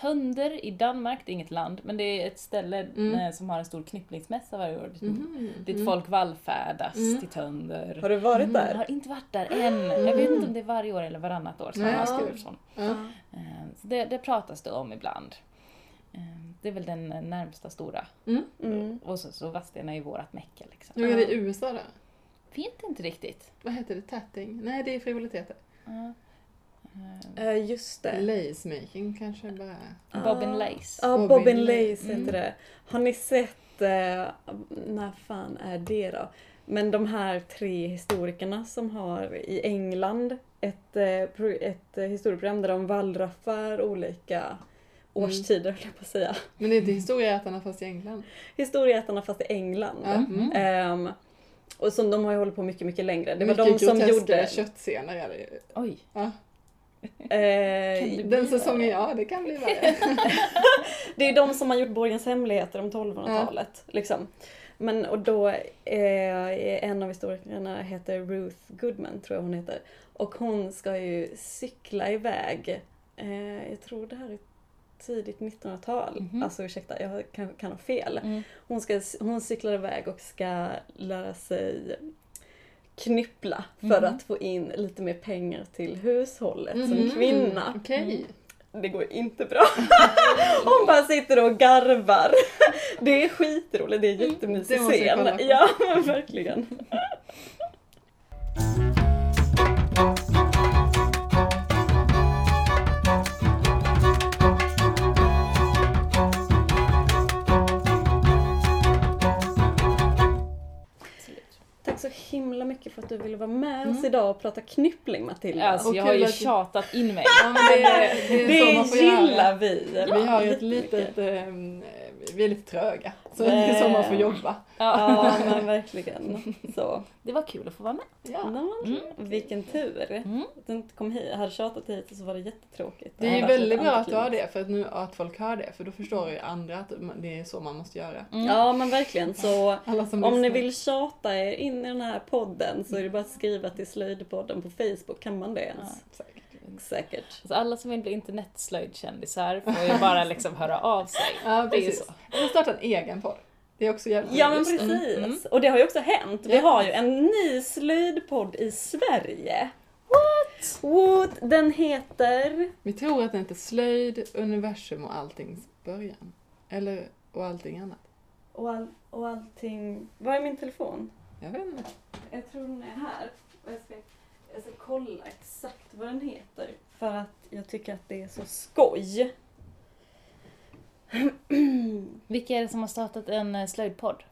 Tönder i Danmark, det är inget land, men det är ett ställe Mm. eh, som har en stor knypplingsmässa varje år. Mhm. Dit Mm. folk vallfärdas Mm. till Tönder. Har du varit Mm, där? har inte varit där än. Jag vet inte om det är varje år eller varannat år som Nej. man skriver sånt. Ja. Eh, Så det, det pratas det om ibland. Eh, Det är väl den närmsta stora. Mm. Och så, så Vadstena är ju vårat mecka liksom. Hur är det i USA då? Vet inte riktigt. Vad heter det? Tatting? Nej, det är frivoliteter. Eh, Eh, just det. Lace making kanske bara. Bobbin Ah. Lace. Ja, Bobbin Bobbin Lace. Lace heter Mm. det. Har ni sett, eh, när fan är det då? Men de här tre historikerna som har i England ett, ett historieprogram där de wallraffar olika årstider, höll jag på att säga. Men det är inte historieätarna fast i England. Historieätarna fast i England. Mm. Ehm, och som de har ju hållit på mycket, mycket längre. Det var Mycket de som gjorde... köttscener är det ju. Oj. Ja. Eh, Den säsongen, ja det kan bli värre. Det är de som har gjort Borgens hemligheter om 1200-talet. Liksom. Men och då är en av historikerna heter Ruth Goodman, tror jag hon heter. Och hon ska ju cykla iväg, eh, jag tror det här är tidigt 1900-tal. Mhm. Alltså ursäkta, jag kan, kan ha fel. Mm. Hon, ska, hon cyklar iväg och ska lära sig knyppla för Mhm. att få in lite mer pengar till hushållet som Mhm. kvinna. Okej. Det går inte bra. Hon bara sitter och garvar. Det är skitroligt, det är Mm, jättemysig scen. Ja, verkligen. Himla mycket för att du ville vara med oss Mm. idag och prata knyppling Matilda. Alltså, Och jag har ju att- tjatat in mig. Ja, det, det det gillar göra. vi. Vi har ju ett litet, ehm, vi är lite tröga. Så det är så man får jobba. Ja, men verkligen. Så. Det var kul att få vara med. Ja. Ja, Mm. Vilken tur. Mm. Att du inte kom hit. Hade tjatat hit så var det jättetråkigt. Det är ju varit väldigt bra att du har det, för att nu att folk hör det, för då förstår ju andra att det är så man måste göra. Mm. Ja, men verkligen. Så Alla som Om ni lyssnar. vill tjata er in i den här podden så är det bara att skriva till Slöjdpodden på Facebook. Kan man det ens? Säkert. Säkert. Alltså, alla som vill bli internetslöjdkändisar får ju bara liksom höra av sig. Ja, Det är precis. så. Eller starta en egen podd. Det är också jävligt Ja men precis. Mm. Och det har ju också hänt. Vi har ju en ny slöjdpodd i Sverige. What? What? Den heter... Vi tror att det inte är slöjd, universum och alltings början. Eller, och allting annat. Och, all, och allting... Var är min telefon? Jag vet inte. Jag tror den är här. Jag, ska, jag ska kolla exakt vad den heter. För att jag tycker att det är så skoj. Vilka är det som har startat en eh, slöjdpodd?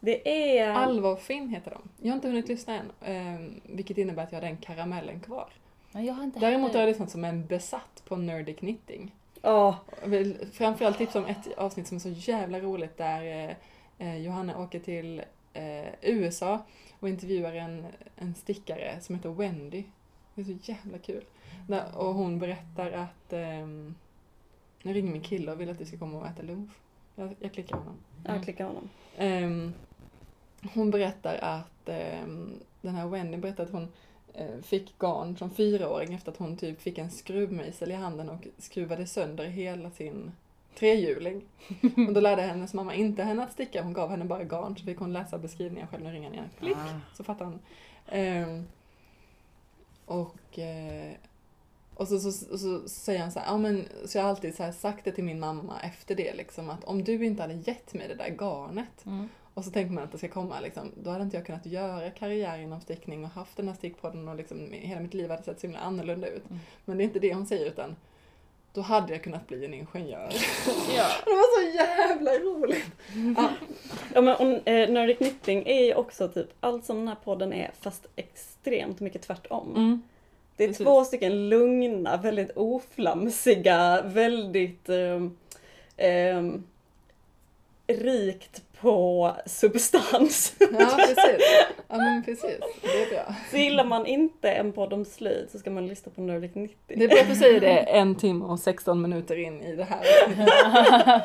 Det är... Alva och Finn heter de. Jag har inte hunnit lyssna än, ehm, vilket innebär att jag har den karamellen kvar. Ja, Jag har inte Däremot har jag lyssnat som en besatt på Nerdy Knitting. Ja, vill framförallt tipsa om ett avsnitt som är så jävla roligt där eh, eh, Johanna åker till USA och intervjuar en, en stickare som heter Wendy. Det är så jävla kul. När, och hon berättar att ehm, nu ringer min kille och vill att vi ska komma och äta lunch. Jag, jag klickar honom. Jag klickar honom. Ehm, hon berättar att ehm, den här Wendy berättar att hon eh, fick garn som fyraåring efter att hon typ fick en skruvmejsel i handen och skruvade sönder hela sin trehjuling. Och då lärde hennes mamma inte henne att sticka, hon gav henne bara garn så fick hon läsa beskrivningen själv. Nu ringer han igen. Klick! Ah. Så fattar han. Ehm, och, eh, och så, så, så, så säger han så här, ja men så jag har alltid så sagt det till min mamma efter det liksom att om du inte hade gett mig det där garnet Mm. och så tänker man att det ska komma liksom, då hade inte jag kunnat göra karriär inom stickning och haft den här stickpodden och liksom hela mitt liv hade sett så himla annorlunda ut. Mm. Men det är inte det hon säger utan då hade jag kunnat bli en ingenjör. Ja. Det var så jävla roligt! Ja, Ja, men, och, eh, Nerdy Knitting är ju också typ allt som den här podden är fast extremt mycket tvärtom. mm. Det är Precis. två stycken lugna, väldigt oflamsiga, väldigt ehm, ehm, rikt på substans. Ja, precis. Ja, men precis. Det är bra. Så gillar man inte en podd om slöjd så ska man lyssna på Nerdic 90. Det är bra att du säger det en timme och 16 minuter in i det här.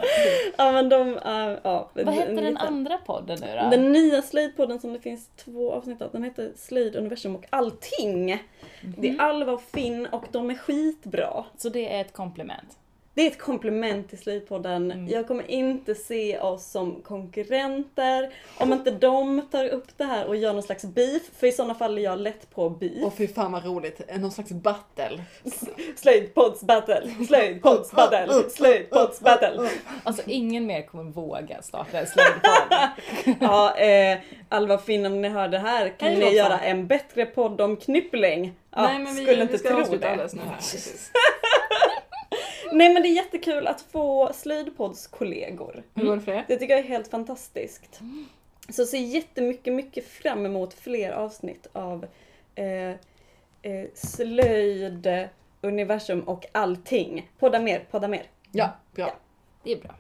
Ja men de, äh, ja. Vad hette den andra podden nu då? Den nya slöjdpodden som det finns två avsnitt av, den heter Slöjd, universum och allting. Det är Alva och Finn och de är skitbra. Så det är ett komplement. Det är ett komplement till Slöjdpodden. Mm. Jag kommer inte se oss som konkurrenter. Om inte de tar upp det här och gör någon slags beef, för i sådana fall är jag lätt på beef. Och fy fan vad roligt, någon slags battle. Slöjdpods battle, slöjdpods battle, slöjdpods battle. Alltså ingen mer kommer våga starta en slöjdpodd. Ja, eh, Alva Finn om ni hör det här kan ni göra en bättre podd om knyppling. Ja, Nej men vi, skulle vi inte ska tro det. alldeles nu här. Nej men det är jättekul att få slöjdpodskollegor. Hur var det för er? Det tycker jag är helt fantastiskt. Så ser jättemycket, mycket fram emot fler avsnitt av eh, eh, slöjd, universum och allting. Podda mer, podda mer. Ja, bra. Det är bra.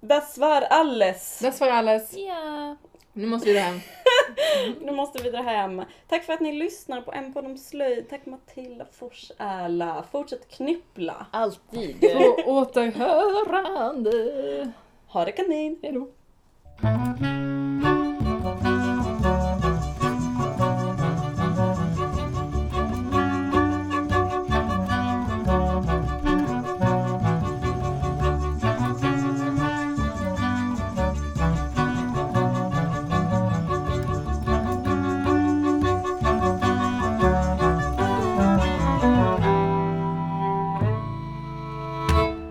Das war alles. Das var alles. Ja. Nu måste vi hem. Nu måste vi dra hem. Tack för att ni lyssnar på En podd om slöjd. Tack Matilda Forsärla. Fortsätt knyppla. Alltid. På återhörande. Ha det kanin. Hej då.